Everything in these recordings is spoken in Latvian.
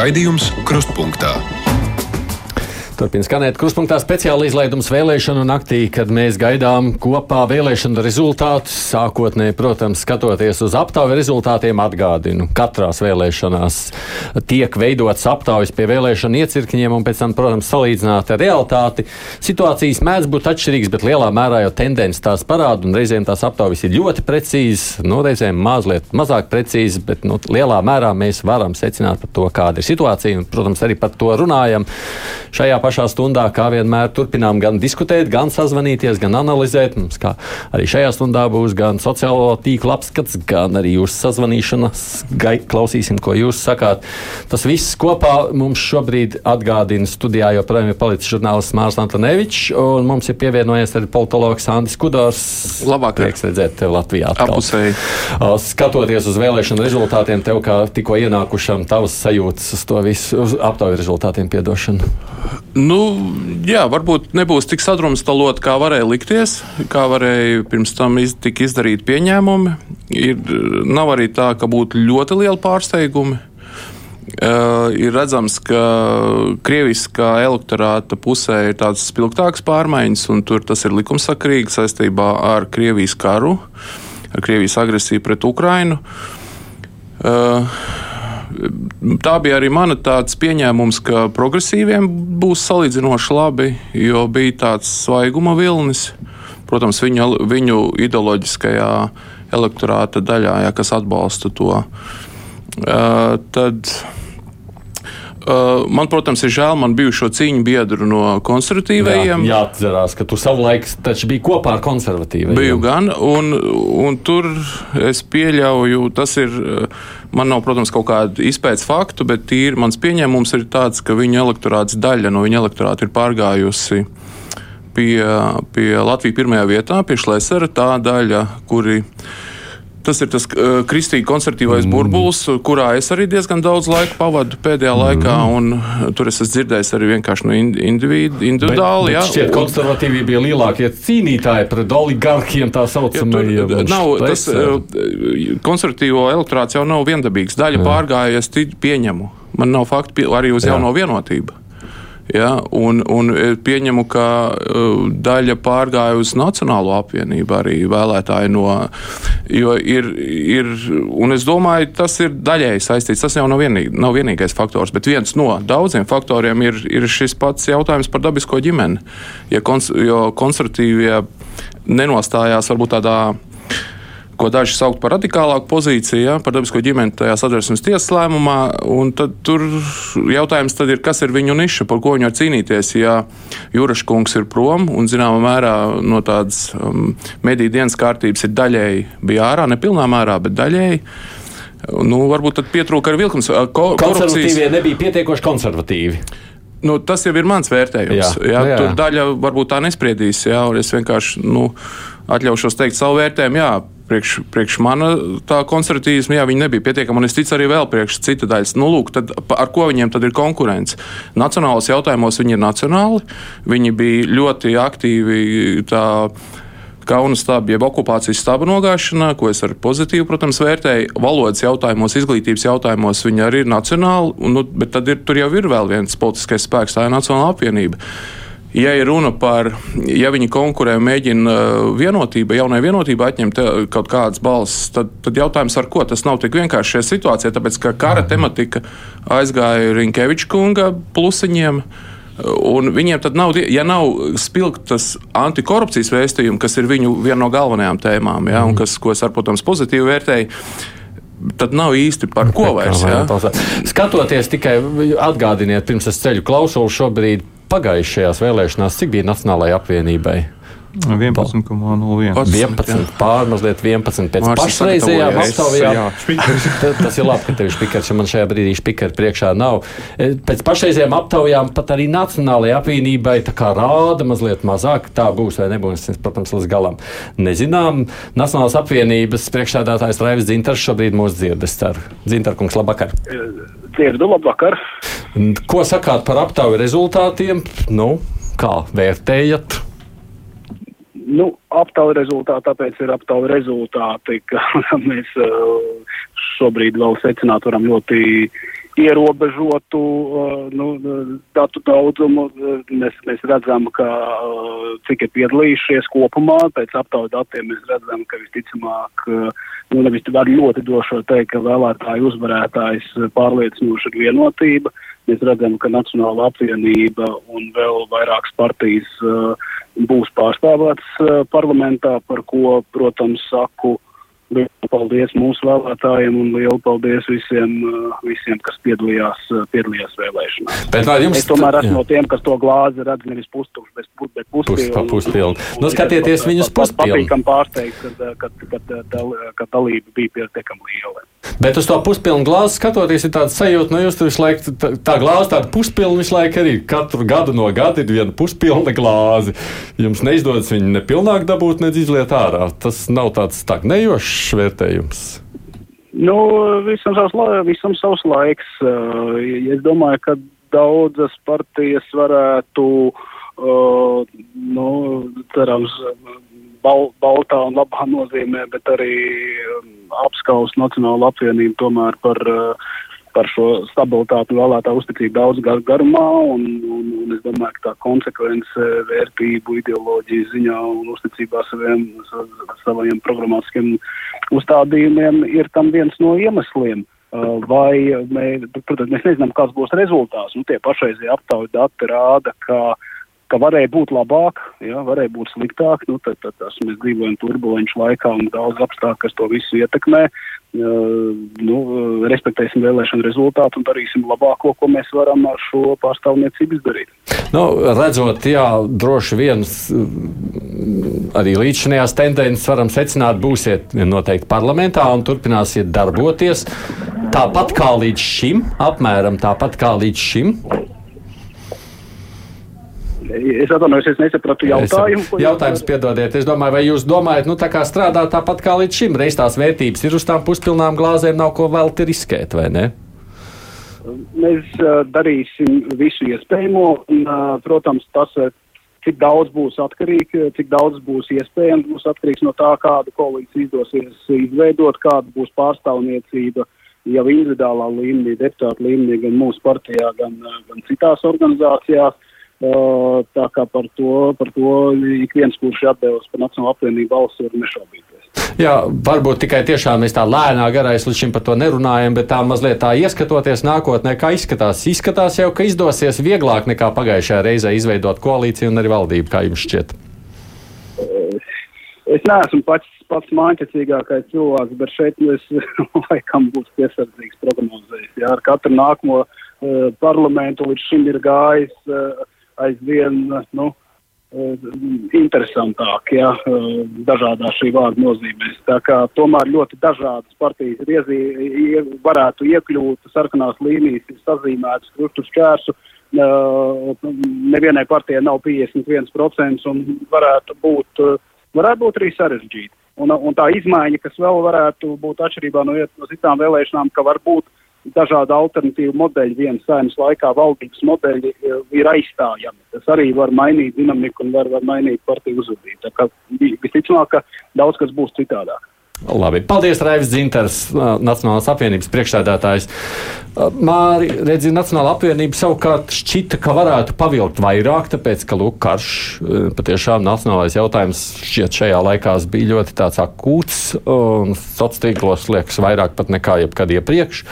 Raidījums Krustpunktā. Turpiniet skanēt krustpunktā speciāla izlaidums vēlēšanu naktī, kad mēs gaidām kopā vēlēšanu rezultātus. Sākotnēji, protams, skatoties uz aptauju rezultātiem, atgādinu, katrās vēlēšanās tiek veidots aptaujas pie vēlēšanu iecirkņiem un pēc tam, protams, salīdzināt ar realitāti. Situācijas mēdz būt atšķirīgas, bet lielā mērā jau tendence tās parāda, un reizēm tās aptaujas ir ļoti precīzas, no reizēm mazliet mazāk precīzas, bet nu, lielā mērā mēs varam secināt par to, kāda ir situācija, un, protams, arī par to runājam. Šajā pašā stundā, kā vienmēr, turpinām gan diskutēt, gan sazvanīties, gan analizēt. Mums arī šajā stundā būs gan sociālo tīklu apskats, gan arī jūsu sazvanīšanas. Gai, klausīsim, ko jūs sakāt. Tas viss kopā mums šobrīd atgādina studijā, joprojām ir palicis žurnālists Mārs Antonevičs, un mums ir pievienojies arī politologs Andris Kudors. Labāk. Prieks redzēt tevi Latvijā. Apusēji. Skatoties uz vēlēšanu rezultātiem, tev kā tikko ienākušam, tavas sajūtas uz to visu, uz aptauju rezultātiem piedošanu. Nu, jā, varbūt nebūs tik sadrumstalot, kā varēja likties, kā varēja pirms tam iz, tika izdarīt pieņēmumi. Ir, nav arī tā, ka būtu ļoti liela pārsteigumi. Uh, ir redzams, ka krieviskā elektorāta pusē ir tādas spilgtākas pārmaiņas, un tur tas ir likumsakrīgi saistībā ar Krievijas karu, ar Krievijas agresiju pret Ukrainu. Uh, tā bija arī mana tāds pieņēmums, ka progresīviem būs salīdzinoši labi, jo bija tāds svaiguma vilnis. Protams, viņu, viņu ideoloģiskajā elektorāta daļā, ja, kas atbalsta to. Uh, tad man, protams, ir žēl man bijušo cīņu biedru no konservatīvajiem. Jā, jāatcerās, ka tu savulaik taču biji kopā ar konservatīviem. Biju gan, un, un tur es pieļauju, tas ir, man nav, protams, kaut kāda izpētes faktu, bet tīri mans pieņēmums ir tāds, ka viņu elektorāts daļa no viņa elektorāta ir pārgājusi pie, pie Latvijas pirmajā vietā, pie Šlesera, tā daļa, kuri Tas ir tas uh, kristīgi konservatīvais mm. burbulis, kurā es arī diezgan daudz laika pavadu pēdējā mm. laikā. Tur es esmu dzirdējis arī vienkārši no individu, individuāli. Bet, bet šķiet, konservatīvi bija lielākie cīnītāji pret oligarkiem, tā saucamajiem. Ja, nav, tas, konservatīvo elektorāts jau nav viendabīgs. Daļa pārgājies, pieņemu. Man nav faktu arī uz Jā. jauno vienotību. Ja, un, un pieņemu, ka uh, daļa pārgāja uz Nacionālo apvienību arī vēlētāji no. Ir, ir, un es domāju, tas ir daļēji saistīts. Tas jau nav, vienīgi, nav vienīgais faktors, bet viens no daudziem faktoriem ir, ir šis pats jautājums par dabisko ģimeni. Ja kons, jo konservatīvie nenostājās varbūt tādā ko daži sauc par radikālāku pozīciju, ja, par dabisko ģimeni tajā sadarbības tiesas lēmumā. Tad tur jautājums tad ir, kas ir viņu niša, par ko viņi var cīnīties. Ja Jurašs kungs ir prom un zināmā mērā no tādas um, mediju dienas kārtības ir daļēji bija ārā, nepilnā mērā, bet daļēji. Nu, varbūt tad pietrūka arī vilkums. Ko, Konservatīvie nebija pietiekoši konservatīvi. Nu, tas jau ir mans vērtējums. Jā, jā, jā. Tur daļa varbūt tā nespriedīs. Jā, es vienkārši nu, atļaušos teikt savu vērtējumu. Jā, priekš, priekš mana tā konservatīvisma, jā, viņi nebija pietiekami, un es ticu arī vēl priekš cita daļas. Nu, lūk, tad, ar ko viņiem tad ir konkurence? Nacionālos jautājumos viņi ir nacionāli, viņi bija ļoti aktīvi tā. Kaunas stāba, jeb okupācijas stāba nogāšanā, ko es ar pozitīvu, protams, vērtēju. Valodas jautājumos, izglītības jautājumos viņi arī ir nacionāli, un, nu, bet tad ir, tur jau ir vēl viens politiskais spēks, tā ir Nacionāla apvienība. Ja ir runa par, ja viņi konkurē, mēģina uh, vienotība, jaunai vienotībai atņemt uh, kaut kādas balsis, tad, tad jautājums ar ko tas nav tik vienkārši šajā situācijā, tāpēc ka kara tematika aizgāja Rinkeviča kunga plusiņiem. Un viņiem tad nav, ja nav spilgtas antikorupcijas vēstījumi, kas ir viņu viena no galvenajām tēmām, ja, un kas, ko es, ar, protams, pozitīvi vērtēju, tad nav īsti par ko vairs. Ja? Skatoties tikai atgādiniet, pirms es ceļu klausulu šobrīd pagājušajās vēlēšanās, cik bija Nacionālajai apvienībai? 11,01. 11 pār mazliet 11 pēc pašreizējām aptaujām. Tas ir labi, ka tev ir spikers, jo man šajā brīdī spikers priekšā nav. E, pēc pašreizējām aptaujām pat arī Nacionālajai apvienībai tā kā rāda mazliet mazāk. Tā būs vai nebūs, protams, līdz galam. Nezinām. Nacionālās apvienības priekšsēdētājs Raivis Dzintars šobrīd mūs dzirdes. Dzintarkungs, labvakar! Dzirdu, labvakar! Ko sakāt par aptauju rezultātiem? Nu, kā vērtējat? Nu, aptauja rezultāti, tāpēc ir aptauja rezultāti, ka mēs uh, šobrīd vēl secināt varam ļoti ierobežotu nu, datu daudzumu. Mēs, mēs redzam, ka cik ir piedalījušies kopumā, pēc aptaujas datiem mēs redzam, ka visticamāk, nu nevis var ļoti došo teikt, ka vēlētāju uzvarētājs pārliecinoši ir vienotība. Mēs redzam, ka Nacionāla apvienība un vēl vairākas partijas būs pārstāvētas parlamentā, par ko, protams, saku Lielu paldies mūsu vēlētājiem un lielu paldies visiem, uh, visiem kas piedalījās, uh, piedalījās vēlēšanās. Bet vai jums... Es tomēr esmu jā. no tiem, kas to glāzi redz nevis pustukšu, bet, bet puspilnu. Puspilnu. Nu, skatieties viņus puspilnu. Patīkam pārsteigt, kad, kad, kad, kad, kad dalība bija pietiekami liela. Bet uz to puspilnu glāzi skatoties, ir tāds sajūta, nu, jūs tur visu laiku tā, tā glāze, tāda puspilna visu laiku arī katru gadu no gada ir viena puspilna glāze. Jums neizdodas viņu nepilnāk dabūt, nedz izliet ārā. Tas nav tāds stagnējošs vērtējums. Nu, visam savs, visam savs laiks. Es domāju, ka daudzas partijas varētu, nu, cerams, bal, baltā un labā nozīmē, bet arī um, apskaust Nacionālu apvienību tomēr par, uh, par šo stabilitāti vēlētā uzticību daudz gar, garumā. Un, un, un es domāju, ka tā konsekvence vērtību, ideoloģijas ziņā un uzticībā saviem, saviem programmatiskiem uzstādījumiem ir tam viens no iemesliem. Uh, vai, mē, protams, mēs nezinām, kāds būs rezultāts. Nu, tie pašreizie aptaujas dati rāda, ka uh, ka varēja būt labāk, ja, varēja būt sliktāk. Nu, tad, tad, tas, mēs dzīvojam turbulenču laikā un daudz apstākļu, kas to visu ietekmē. Uh, nu, respektēsim vēlēšanu rezultātu un darīsim labāko, ko mēs varam ar šo pārstāvniecību izdarīt. Nu, redzot, jā, droši vien arī līdzinājās tendences varam secināt, būsiet noteikti parlamentā un turpināsiet darboties tāpat kā līdz šim, apmēram tāpat kā līdz šim. Es atvainojos, es nesapratu jautājumu. Es, jautājums, piedodiet, es domāju, vai jūs domājat, nu tā kā strādā tāpat kā līdz šim, reiz tās vērtības ir uz tām puspilnām glāzēm, nav ko vēl te riskēt, vai ne? Mēs uh, darīsim visu iespējamo, un, uh, protams, tas, cik daudz būs atkarīgi, cik daudz būs iespējams, būs atkarīgs no tā, kādu koalīciju izdosies izveidot, kāda būs pārstāvniecība jau individuālā līmenī, deputāta līmenī, gan mūsu partijā, gan, gan citās organizācijās. Tā kā par to, par to ik viens, kurš atdevis par Nacionālo apvienību valsts, var nešaubīties. Jā, varbūt tikai tiešām mēs tā lēnā garā līdz šim par to nerunājam, bet tā mazliet tā ieskatoties nākotnē, kā izskatās. Izskatās jau, ka izdosies vieglāk nekā pagājušajā reizē izveidot koalīciju un arī valdību, kā jums šķiet. Es neesmu pats, pats mākslīgākais cilvēks, bet šeit es laikam būšu piesardzīgs prognozējis. Jā, ar katru nākamo uh, parlamentu līdz šim ir gājis. Uh, aizvien nu, eh, interesantāk, ja, eh, dažādās šī vārda nozīmēs. Tā kā tomēr ļoti dažādas partijas ir iezī, ie, varētu iekļūt sarkanās līnijas, ir sazīmētas krustu šķērsu. Uh, nevienai partijai nav 51% un varētu būt, varētu būt arī sarežģīti. Un, un tā izmaiņa, kas vēl varētu būt atšķirībā no, no citām vēlēšanām, ka varbūt uh, dažādi alternatīvi modeļi vienas saimas laikā, valdības modeļi e, ir aizstājami. Tas arī var mainīt dinamiku un var, var mainīt partiju uzvedību. Tā kā visticamāk, ka daudz kas būs citādāk. Labi, paldies, Raivis Dzinters, Nacionālās apvienības priekšsēdētājs. Māri, redzi, Nacionāla apvienība savukārt šķita, ka varētu pavilkt vairāk, tāpēc, ka, lūk, karš, patiešām nacionālais jautājums šķiet šajā laikā bija ļoti tāds akūts, un sociālos tīklos liekas vairāk pat nekā jebkad iepriekš.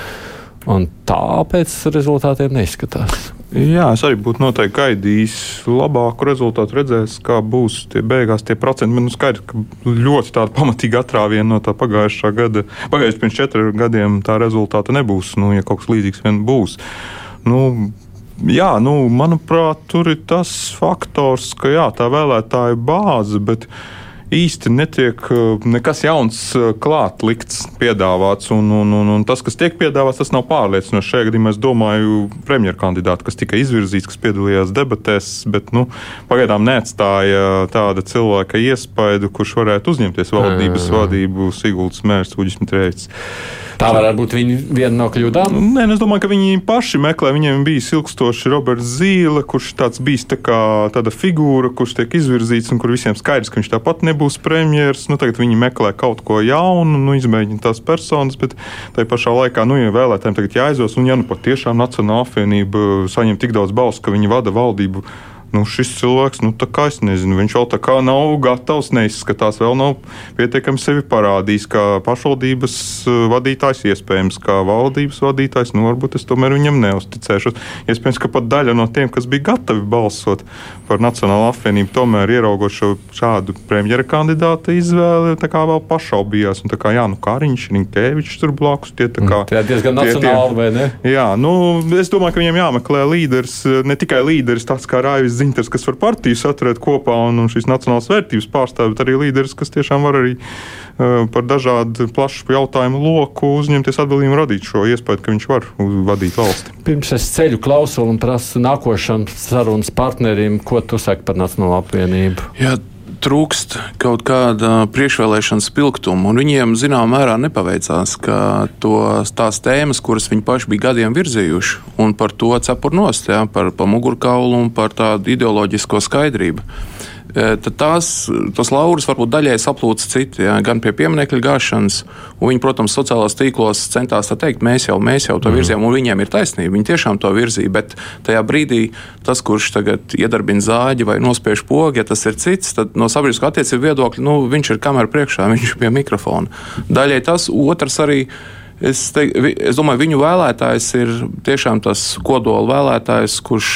Un tāpēc rezultātiem neizskatās. Jā, es arī būtu noteikti gaidījis labāku rezultātu, redzējis, kā būs tie beigās tie procenti. Man nu skaidrs, ka ļoti tāda pamatīga atrāviena no tā pagājušā gada, pagājušajā pirms četriem gadiem tā rezultāta nebūs, nu, ja kaut kas līdzīgs vien būs. Nu, jā, nu, manuprāt, tur ir tas faktors, ka jā, tā vēlētāja bāze, bet īsti netiek eh, nekas jauns eh, klāt likts, piedāvāts. Un, un, un, un tas, kas tiek piedāvāts, tas nav pārliecinoši. Šajā gadījumā es domāju, premjerkandidāti, kas tika izvirzīts, kas piedalījās debatēs, bet nu, pagaidām neatstāja tāda cilvēka iespaidu, kurš varētu uzņemties valdības vadību Siguldas mērs Uģis Mitrēts. Tā varētu būt viņa viena no kļūdām. Nē, nu, es domāju, ka viņi paši meklē. Viņiem bija ilgstoši Roberts Zīle, kurš tāds bijis tā kā tāda figūra, kurš tiek izvirzīts un kur visiem skaidrs, ka viņš tāpat nebūs nebūs premjeras. Nu, tagad viņi meklē kaut ko jaunu, nu, izmēģina tās personas, bet tajā pašā laikā, nu, ja vēlētājiem tagad jāizvēlas, un ja nu patiešām Nacionāla apvienība saņem tik daudz balsu, ka viņi vada valdību nu, šis cilvēks, nu, es nezinu, viņš vēl tā kā nav gatavs, neizskatās, vēl nav pietiekami sevi parādījis, kā pašvaldības eh, vadītājs, iespējams, kā valdības vadītājs. Nu, varbūt es tomēr viņam neusticēšos. Iespējams, ka pat daļa no tiem, kas bija gatavi balsot par Nacionālo apvienību, tomēr ieraugot šo šādu premjera kandidāta izvēli, tā kā vēl pašaubījās. Un tā kā, jā, nu, Kariņš, Rinkēvičs tur blakus, tie tā kā. Tā diezgan nacionāli, vai ne? Jā, nu, es domāju, ka viņiem jāmeklē līderis, ne tikai līderis tāds kā Raivis Zinters, kas var partiju saturēt kopā un, un šīs nacionālās vērtības pārstāvēt, bet arī līderis, kas tiešām var arī uh, par dažādu plašu jautājumu loku uzņemties atbildību un radīt šo iespēju, ka viņš var vadīt valsti. Pirms es ceļu klausulu un prasu nākošam sarunas partnerim, ko tu saki par Nacionālo apvienību? Jā trūkst kaut kāda priekšvēlēšana spilgtuma, un viņiem zināmā mērā nepaveicās, ka tos, tās tēmas, kuras viņi paši bija gadiem virzījuši, un par to cepur nost, ja, par, par mugurkaulu un par tādu ideoloģisko skaidrību. Tad tās, tos laurus varbūt daļai saplūca citi, ja, gan pie pieminiekļa gāšanas. Viņi, protams, sociālajos tīklos centās teikt, mēs jau, mēs jau to mhm. virzījām, un viņiem ir taisnība. Viņi tiešām to virzīja, bet tajā brīdī tas, kurš tagad iedarbina zāģi vai nospiež pogu, ja tas ir cits, tad no sabiedriskā attiecību viedokļa nu, viņš ir kamerā priekšā, viņš ir pie mikrofona. Daļai tas, otrs arī. Es, te, es domāju, viņu vēlētājs ir tiešām tas kodola vēlētājs, kurš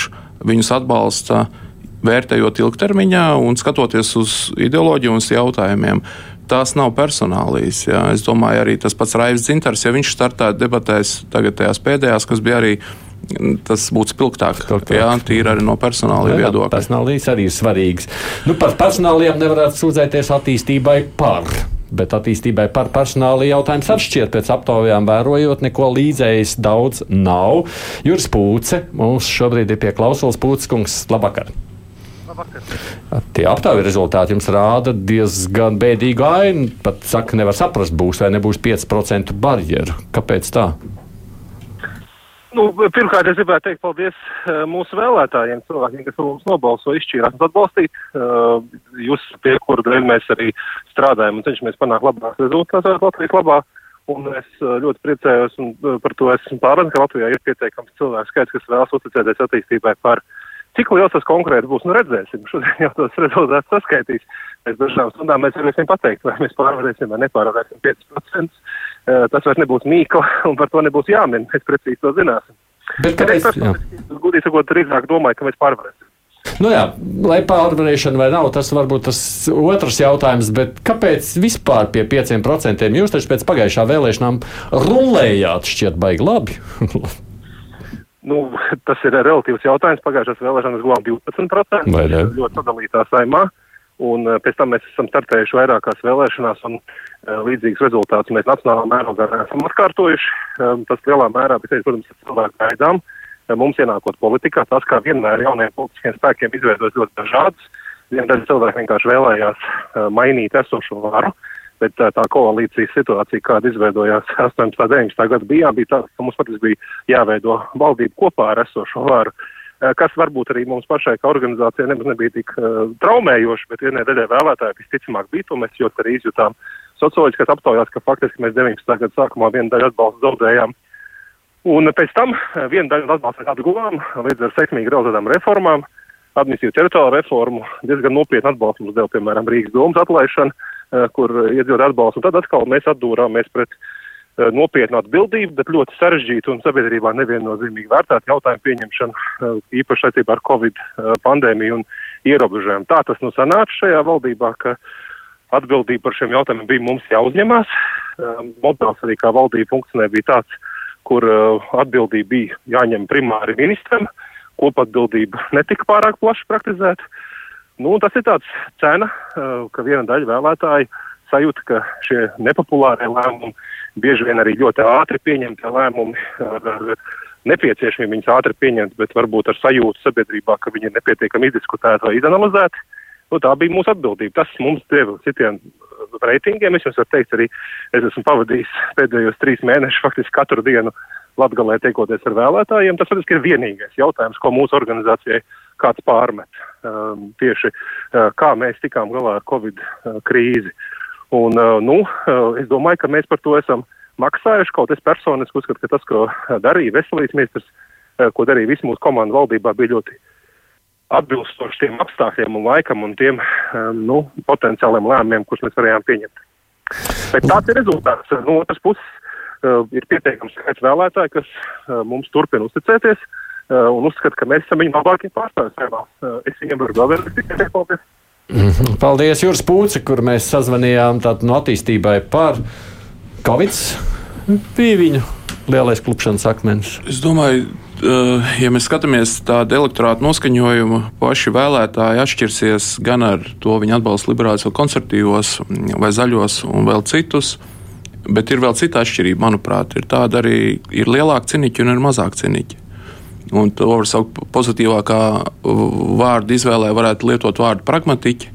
viņus atbalsta uh, vērtējot ilgtermiņā un skatoties uz ideoloģiju un uz jautājumiem. Tās nav personālijas. Jā. Es domāju, arī tas pats Raivs Dzintars, ja viņš startētu debatēs tagad tajās pēdējās, kas bija arī tas būtu spilgtāk. spilgtāk. Jā, tīri arī no personāla viedokļa. Personālijas arī ir svarīgs. Nu, par personāliem nevarētu sūdzēties attīstībai par. Bet attīstībai par personāla jautājums atšķiet pēc aptaujām, vērojot, neko līdzējis daudz nav. Juris Pūce mums šobrīd ir pie klausulas Pūces kungs. Labvakar! Labvakar. Tie aptaujas rezultāti jums rāda diezgan bēdīgu ainu. Pat saka, nevar saprast, būs vai nebūs 5% barjeru. Kāpēc tā? Nu, pirmkārt, es gribētu teikt paldies uh, mūsu vēlētājiem, cilvēkiem, kas mums nobalso, izšķīrās un atbalstīt. Uh, jūs, pie kuru dēļ mēs arī strādājam un cenšamies panākt labākus rezultātus Latvijas labā. Un es uh, ļoti priecājos un par to esmu pārāk, ka Latvijā ir pietiekams cilvēku skaits, kas vēlas uzticēties attīstībai par uh, Cik liels tas konkrēti būs, nu redzēsim. Šodien jau tos rezultātus saskaitīs. Pēc dažām stundām mēs varēsim pateikt, vai mēs pārvarēsim vai nepārvarēsim 5%. Eh, tas vairs nebūs mīkla un par to nebūs jāmin. Mēs precīzi to zināsim. Bet kāpēc? Gudīgi sakot, drīzāk domāju, ka mēs pārvarēsim. Nu jā, lai pārvarēšana vai nav, tas varbūt tas otrs jautājums, bet kāpēc vispār pie 5% jūs taču pēc pagājušā vēlēšanām rulējāt šķiet baigi labi? Nu, tas ir relatīvs jautājums. Pagājušās vēlēšanas guvām 12%. Ļoti sadalītā saimā. Un eh, pēc tam mēs esam startējuši vairākās vēlēšanās, un uh, līdzīgus rezultātus mēs nacionālā mērogā esam atkārtojuši. Um, tas lielā mērā, bet, protams, ir cilvēku gaidām. Mums ienākot politikā, tas kā vienmēr jauniem politiskiem spēkiem izveidojas ļoti dažādas. Viena daļa cilvēku vienkārši vēlējās uh, mainīt esošo varu. Uh, bet tā, tā koalīcijas situācija, kāda izveidojās 18. un 19. gada bijā, bija tāda, ka mums patiesībā bija jāveido valdība kopā ar esošo varu kas varbūt arī mums pašai kā organizācijai nemaz nebija tik uh, traumējoši, bet vienai daļai vēlētāji visticamāk bija, to mēs ļoti arī izjutām socioloģiskās aptaujās, ka faktiski mēs 19. gada sākumā vienu daļu atbalstu zaudējām. Un pēc tam vienu daļu atbalstu kādu guvām līdz ar sekmīgi realizētām reformām, administratīvu teritoriālu reformu, diezgan nopietnu atbalstu mums deva, piemēram, Rīgas domas atlaišana, kur iedzīvotāji atbalstu. Un tad atkal mēs atdūrāmies pret eh, nopietnu atbildību, bet ļoti sarežģītu un sabiedrībā neviennozīmīgi vērtētu jautājumu pieņemšanu, eh, īpaši saistībā ar Covid pandēmiju un ierobežojumu. Tā tas nu sanāca šajā valdībā, ka atbildība par šiem jautājumiem bija mums jāuzņemās. Modelis arī kā valdība funkcionē bija tāds, kur atbildība bija jāņem primāri ministram, kopatbildība netika pārāk plaši praktizēta. Nu, tas ir tāds cena, eh, ka viena daļa vēlētāju sajūta, ka šie nepopulārie lēmumi, bieži vien arī ļoti ātri pieņemtie lēmumi, ar, ar nepieciešamību viņus ātri pieņemt, bet varbūt ar sajūtu sabiedrībā, ka viņi ir nepietiekami izdiskutēti vai izanalizēti. Nu, tā bija mūsu atbildība. Tas mums deva citiem reitingiem. Es jums varu teikt, arī es esmu pavadījis pēdējos trīs mēnešus faktiski katru dienu Latgalē tiekoties ar vēlētājiem. Tas faktiski ir vienīgais jautājums, ko mūsu organizācijai kāds pārmet. Um, tieši uh, kā mēs tikām galā ar Covid uh, krīzi. Un, uh, nu, uh, es domāju, ka mēs par to esam maksājuši. Kaut es personiski uzskatu, ka tas, ko darīja veselības ministrs, uh, ko darīja visi mūsu komanda valdībā, bija ļoti atbilstoši tiem apstākļiem un laikam un tiem um, nu, potenciāliem lēmumiem, kurus mēs varējām pieņemt. Bet tāds ir rezultāts. No otras puses, uh, ir pietiekams skaits vēlētāji, kas uh, mums turpina uzticēties uh, un uzskata, ka mēs esam viņu labākie pārstāvji es viņiem varu vēl vēlreiz tikai teikt paldies. Mhm. Paldies, Juris Pūce, kur mēs sazvanījām tātad no attīstībai par Covid. Bija viņu lielais klupšanas akmens. Es domāju, Eh, ja mēs skatāmies tādu elektorātu noskaņojumu, paši vēlētāji atšķirsies gan ar to viņa atbalstu liberāļos, vai konservatīvos, vai zaļos un vēl citus. Bet ir vēl cita atšķirība, manuprāt, ir tāda arī ir lielāka ciniķa un ir mazāk ciniķa. Un to var saukt pozitīvākā vārdu izvēlē, varētu lietot vārdu pragmatiķi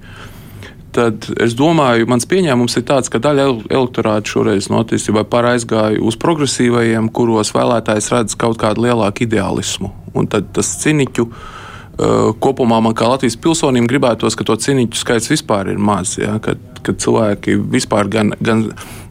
tad es domāju, mans pieņēmums ir tāds, ka daļa elektorāta šoreiz no attīstībā pār aizgāja uz progresīvajiem, kuros vēlētājs redz kaut kādu lielāku ideālismu. Un tad tas ciniķu. Uh, kopumā man kā Latvijas pilsonim gribētos, ka to cīņu skaits vispār ir maz. Ja? Kad, kad cilvēki vispār gan, gan,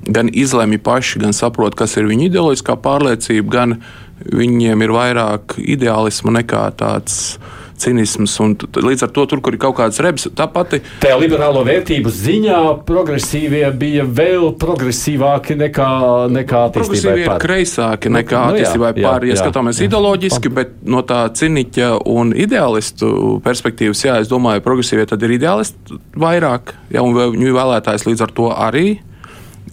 gan izlemj paši, gan saprot, kas ir viņu ideoloģiskā pārliecība, gan viņiem ir vairāk ideālisma nekā tāds cinisms. Līdz ar to tur, kur ir kaut kādas rebs, tā pati. Tajā liberālo vērtību ziņā progresīvie bija vēl progresīvāki nekā, nekā attīstībai pār. Kreisāki nekā nu, attīstībai jā, pār, ja skatāmies jā. ideoloģiski, bet no tā ciniķa un ideālistu perspektīvas, jā, es domāju, progresīvie tad ir ideālisti vairāk, ja, un viņu vēlētājs līdz ar to arī.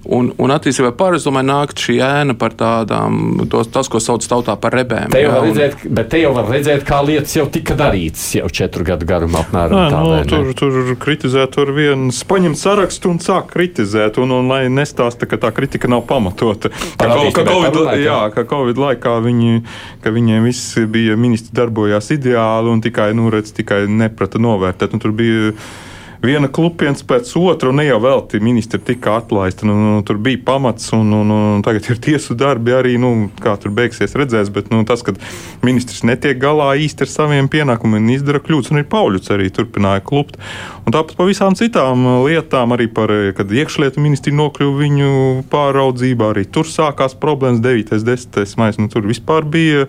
Un, un attīstībā pāri, es domāju, nākt šī ēna par tādām, tos, tas, ko sauc tautā par rebēm. Te jau jā, un... redzēt, bet te jau var redzēt, kā lietas jau tika darītas jau četru gadu garumā apmēram. Nā, tā, no, nu, tur, tur kritizēt, tur viens paņem sarakstu un sāk kritizēt, un, un lai nestāsta, ka tā kritika nav pamatota. Ka, ka, ka, COVID, jā, ka Covid laikā viņi, ka viņiem viss bija ministri darbojās ideāli un tikai, nu, redz, tikai neprata novērtēt. Un tur bija viena klupiens pēc otra, un ne jau vēl tie ministri tika atlaisti. Nu, nu, tur bija pamats, un, un, un tagad ir tiesu darbi arī, nu, kā tur beigsies, redzēs. Bet nu, tas, ka ministrs netiek galā īsti ar saviem pienākumiem un izdara kļūdas, un ir pauļuts arī turpināja klupt. Un tāpat par visām citām lietām, arī par, kad iekšlietu ministri nokļuva viņu pāraudzībā, arī tur sākās problēmas 9. un 10. maijā. Nu, tur vispār bija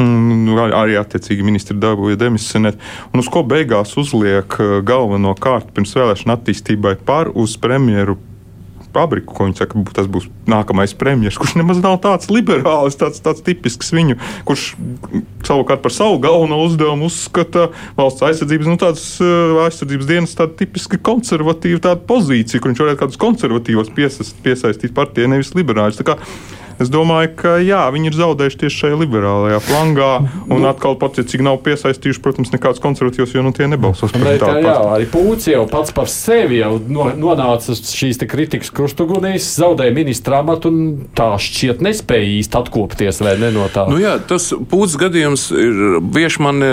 arī attiecīgi ministri dabūja demisionēt. Un uz ko beigās uzliek eh, galveno kārtu pirms vēlēšana attīstībai par uz premjeru fabriku, ko viņi saka, tas būs nākamais premjerministrs, kurš nemaz nav tāds liberāls, tāds, tāds tipisks viņu, kurš savukārt par savu galveno uzdevumu uzskata valsts aizsardzības, nu, tādas uh, aizsardzības dienas, tāda tipiski konservatīva pozīcija, kur viņš varētu kādus konservatīvos piesaist, piesaistīt partijai, nevis liberāļus. Es domāju, ka jā, viņi ir zaudējuši tieši šajā liberālajā flangā. Un nu, atkal, patiecīgi, nav piesaistījuši, protams, nekādus konservatīvus, jo nu, tie nebalsos par to. Jā, arī Pūcis jau pats par sevi jau no, nonāca šīs kritikas krustugunīs, zaudēja ministra amatu un tā šķiet nespēja īsti atkopties vai ne no tā. Nu jā, tas Pūcis gadījums ir vieš man e,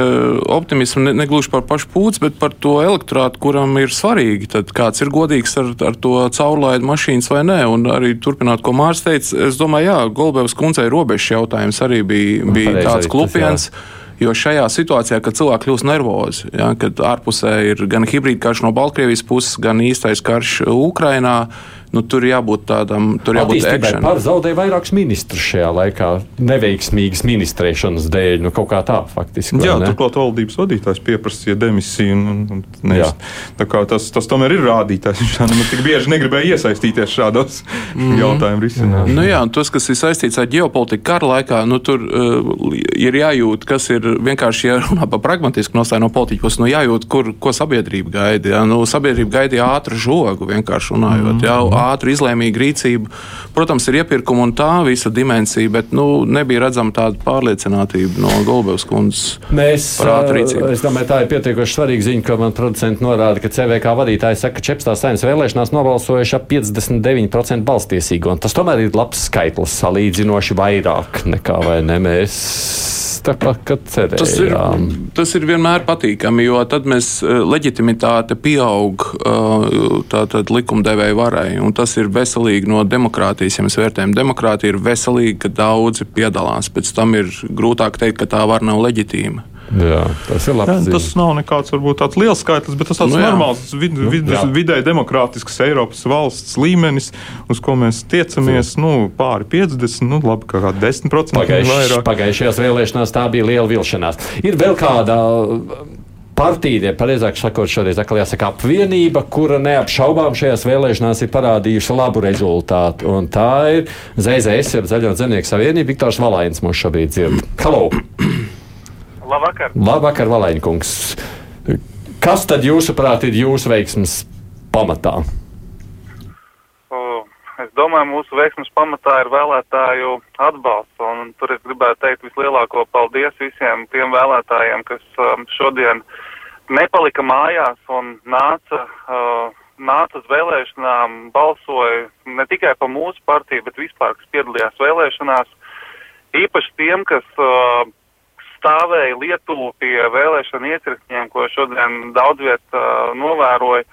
optimismu ne, negluži par pašu Pūci, bet par to elektorātu, kuram ir svarīgi, tad kāds ir godīgs ar, ar to caurlaidu mašīnas vai nē. Un arī turpināt, ko Mārs teica, es domāju, jā, jā, Golbevas kundzei robežas jautājums arī bija, nu, bija Pareiz tāds klupiens. Tas, Jo šajā situācijā, kad cilvēki kļūst nervozi, ja, kad ārpusē ir gan hibrīda karš no Baltkrievijas puses, gan īstais karš Ukrainā, nu, tur jābūt tādam, tur jābūt ekšanai. Par zaudēja vairākus ministrus šajā laikā, neveiksmīgas ministrēšanas dēļ, nu kaut kā tā faktiski. Jā, turklāt valdības vadītājs pieprasīja demisiju. Un, un, nevis, tas, tas tomēr ir rādītājs. Viņš tam tik bieži negribēja iesaistīties šādos mm. jautājumu risināšanā. Nu, jā, un tas, kas ir saistīts ar ģeopolitiku kara laikā, nu, tur uh, ir jājūt, kas ir vienkārši, ja runā par pragmatisku nostāju no politiķa, nu, jājūt, kur, ko sabiedrība gaida. Jā. Nu, sabiedrība gaidīja ātru žogu, vienkārši runājot. Mm. Jā, ātru, izlēmīgu rīcību. Protams, ir iepirkuma un tā visa dimensija, bet nu, nebija redzama tāda pārliecinātība no Golbevas kundzes. Mēs, es domāju, tā ir pietiekoši svarīga ziņa, ko man producenti norāda, ka CVK vadītāji saka, ka Čepstās saimnes vēlēšanās nobalsojuši ap 59% balstiesīgo. Tas tomēr ir labs skaitlis, salīdzinoši vairāk nekā vai ne mēs tāpat, kā cerējām. Tas ir, tas ir vienmēr patīkami, jo tad mēs eh, leģitimitāte pieaug eh, tātad likumdevēja varai, un tas ir veselīgi no demokrātijas. Ja mēs vērtējam demokrātiju, ir veselīgi, ka daudzi piedalās. Pēc tam ir grūtāk teikt, ka tā vara nav leģitīma. Jā, tas ir labi. Ja, tas nav nekāds varbūt tāds liels skaitlis, bet tas tāds nu, jā. normāls vid, nu, vid, nu, vidēji demokrātisks Eiropas valsts līmenis, uz ko mēs tiecamies nu, pāri 50, nu labi, kā 10% Pagaiš, vairāk. Pagājušajās vēlēšanās tā bija liela vilšanās. Ir vēl kāda partija, pareizāk sakot, šoreiz atkal jāsaka apvienība, kura neapšaubām šajās vēlēšanās ir parādījusi labu rezultātu. Un tā ir ZZS, jeb Zaļo zemnieku savienība, Viktors Valains mums šobrīd dzird. Halo! Labvakar! Labvakar, Valēņkungs! Kas tad jūsuprāt ir jūsu veiksmes pamatā? Es domāju, mūsu veiksmes pamatā ir vēlētāju atbalsts, un tur es gribētu teikt vislielāko paldies visiem tiem vēlētājiem, kas um, šodien nepalika mājās un nāca, nāca uz vēlēšanām, balsoja ne tikai pa mūsu partiju, bet vispār, kas piedalījās vēlēšanās. Īpaši tiem, kas stāvēja Lietuvu pie vēlēšana iecirkņiem, ko šodien daudz viet uh, novēroja.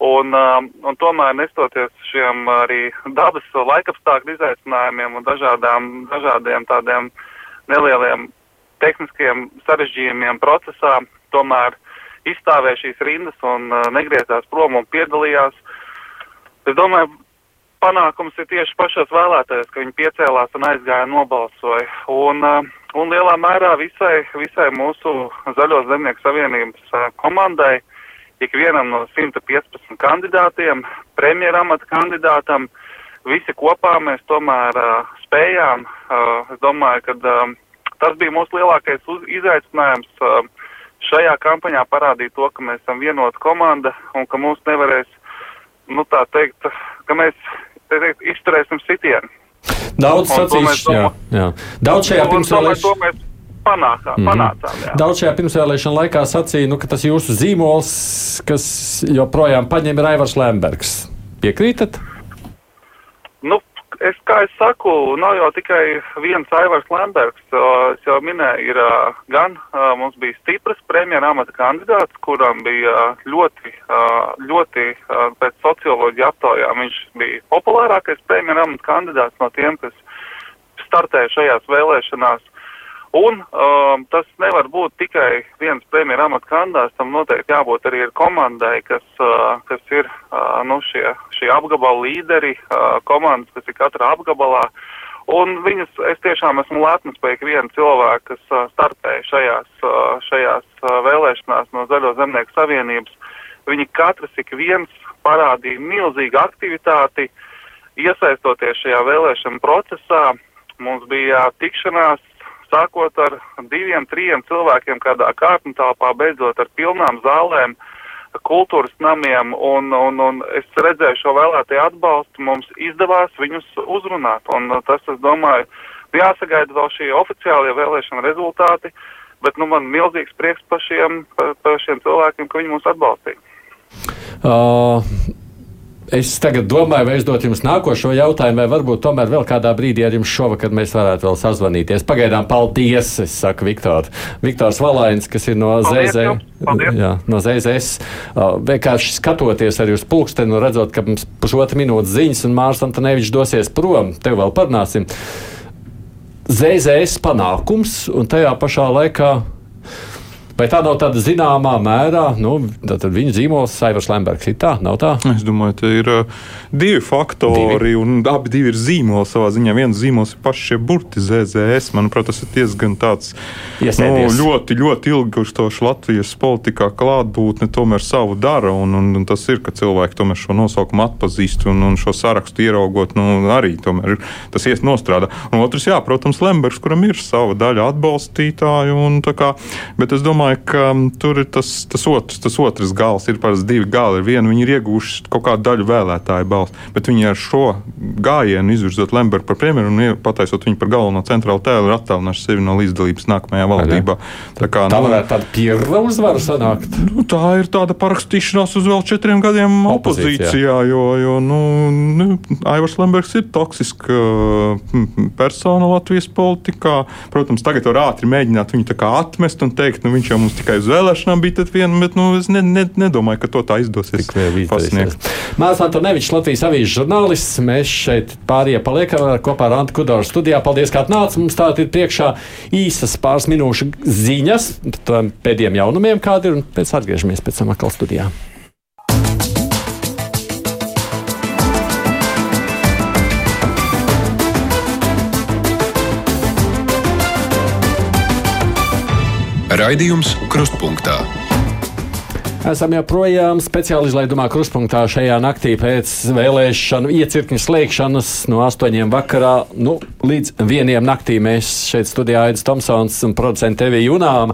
Un, uh, un tomēr nestoties šiem arī dabas laikapstākļu izaicinājumiem un dažādām, dažādiem tādiem nelieliem tehniskiem sarežģījumiem procesā, tomēr izstāvēja šīs rindas un uh, negriezās prom un piedalījās. Es domāju, panākums ir tieši pašos vēlētājos, ka viņi piecēlās un aizgāja nobalsoja. Un, uh, un lielā mērā visai, visai mūsu Zaļo zemnieku savienības komandai, ikvienam no 115 kandidātiem, premjeramata kandidātam, visi kopā mēs tomēr uh, spējām. Uh, es domāju, ka uh, tas bija mūsu lielākais uz, izaicinājums uh, šajā kampaņā parādīt to, ka mēs esam vienota komanda un ka mūs nevarēs, nu tā teikt, ka mēs teikt, izturēsim sitienu. Daudz sacīs, jā, jā. Daudz šajā pirmsvēlēšanā. Panākā, mm -hmm. panācām, jā. Daudz šajā pirmsvēlēšana laikā sacīja, nu, ka tas jūsu zīmols, kas joprojām paņem, ir Aivars Lembergs. Piekrītat? Nu, es, kā es saku, nav jau tikai viens Aivars Lembergs. Es jau minēju, ir gan mums bija stiprs premjera amata kandidāts, kuram bija ļoti, ļoti pēc socioloģija aptaujām viņš bija populārākais premjera amata kandidāts no tiem, kas startēja šajās vēlēšanās. Un um, tas nevar būt tikai viens premjera amata kandidāts, tam noteikti jābūt arī komandai, kas, uh, kas ir uh, nu, šie, šie apgabala līderi, uh, komandas, kas ir katrā apgabalā. Un viņus es tiešām esmu lepns par ikvienu cilvēku, kas uh, startēja šajās, uh, šajās uh, vēlēšanās no Zaļo zemnieku savienības. Viņi katrs ik viens parādīja milzīgu aktivitāti, iesaistoties šajā vēlēšana procesā. Mums bija tikšanās sākot ar diviem, trim cilvēkiem kādā kārtņu telpā, beidzot ar pilnām zālēm, kultūras namiem, un, un, un es redzēju šo vēlētāju atbalstu, mums izdevās viņus uzrunāt, un tas, es domāju, jāsagaida vēl šie oficiālie vēlēšana rezultāti, bet, nu, man milzīgs prieks par šiem, par, par šiem cilvēkiem, ka viņi mūs atbalstīja. Uh, Es tagad domāju, vai uzdot jums nākošo jautājumu, vai varbūt tomēr vēl kādā brīdī ar jums šovakar mēs varētu vēl sazvanīties. Pagaidām, paldies, es saku Viktor. Viktors Valains, kas ir no ZZ. Jā, no ZZS. Vienkārši skatoties arī uz pulksteni un redzot, ka mums pusotra minūtes ziņas un Mārs Antonevičs dosies prom, tev vēl parunāsim. ZZS panākums un tajā pašā laikā Vai tā nav tāda zināmā mērā, nu, tad viņa zīmols Saivars Lembergs ir tā, nav tā? Es domāju, ka ir uh, divi faktori, divi. un abi divi ir zīmoli savā ziņā. Viens zīmols ir paši šie burti ZZS. Manuprāt, tas ir diezgan tāds nu, ļoti, ļoti ilgstošs Latvijas politikā klātbūtne tomēr savu dara, un, un, un tas ir, ka cilvēki tomēr šo nosaukumu atpazīst un, un šo sarakstu ieraugot, nu, arī tomēr tas ies nostrādā. Un otrs, jā, protams, Lembergs, kuram ir sava daļa atbalstītāju, un tā kā, bet es domāju, domāju, ka tur ir tas, tas, otrs, tas otrs gals. Ir parasti divi gali. Vienu viņi ir ieguvuši kaut kādu daļu vēlētāju balstu, bet viņi ar šo gājienu izvirzot Lembergu par premjeru un pataisot viņu par galveno centrālo tēlu ir attālinājuši sevi no līdzdalības nākamajā valdībā. Tā, kā, tā nu, varētu tāda pieredze uzvara sanākt. Nu, tā ir tāda parakstīšanās uz vēl četriem gadiem opozīcijā, opozīcijā jo, jo nu, nu, Aivars Lembergs ir toksiska persona Latvijas politikā. Protams, tagad var ātri mēģināt viņu atmest un teikt, nu, viņš jau mums tikai uz vēlēšanām bija viena, bet nu, es ne, ne, nedomāju, ka to tā izdosies. Mārs Antonevičs, Latvijas avīzes žurnālists, mēs šeit pārējie paliekam kopā ar Antu Kudoru studijā. Paldies, ka atnācāt. Mums tātad ir priekšā īsas pāris minūšu ziņas, pēdējiem jaunumiem, kādi ir, un pēc atgriežamies pēc tam atkal studijā. Raidījums Krustpunktā. Esam joprojām speciāli izlaidumā krustpunktā šajā naktī pēc vēlēšanu iecirkņu slēgšanas no 8. vakarā nu, līdz 1. naktī. Mēs šeit studijā Aidis Tomsons un producents TV Junām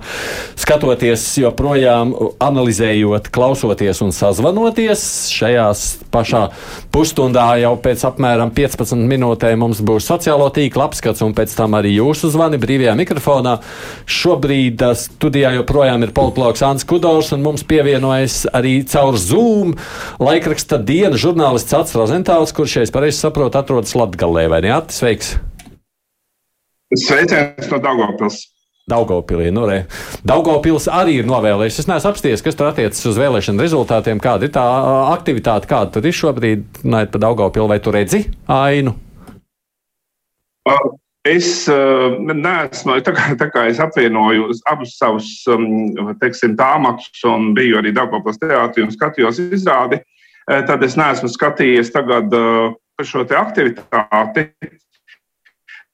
skatoties joprojām, analizējot, klausoties un sazvanoties. Šajās pašā pusstundā jau pēc apmēram 15 minūtēm mums būs sociālo tīklu apskats un pēc tam arī jūsu zvani brīvajā mikrofonā. Šobrīd studijā joprojām ir politologs Ants Kudors un mums pievienojas pievienojas arī caur Zoom laikraksta dienas žurnālists Ats Rozentāls, kurš, ja es pareizi saprotu, atrodas Latgalē, vai ne? Atis, sveiks! Sveiciens no Daugavpils! Daugopilī. Nu, re. Daugopils arī ir novēlējis. Es neesmu apsties, kas tur attiecas uz vēlēšanu rezultātiem, kāda ir tā aktivitāte, kāda tur ir šobrīd. Nē, pa Daugopilu vai tu redzi ainu? Uh, Es uh, neesmu, tā kā, tā kā es apvienoju abus savus um, teiksim, tāmatus un biju arī Dabas teātrī un skatījos izrādi, uh, tad es neesmu skatījies tagad uh, par šo aktivitāti.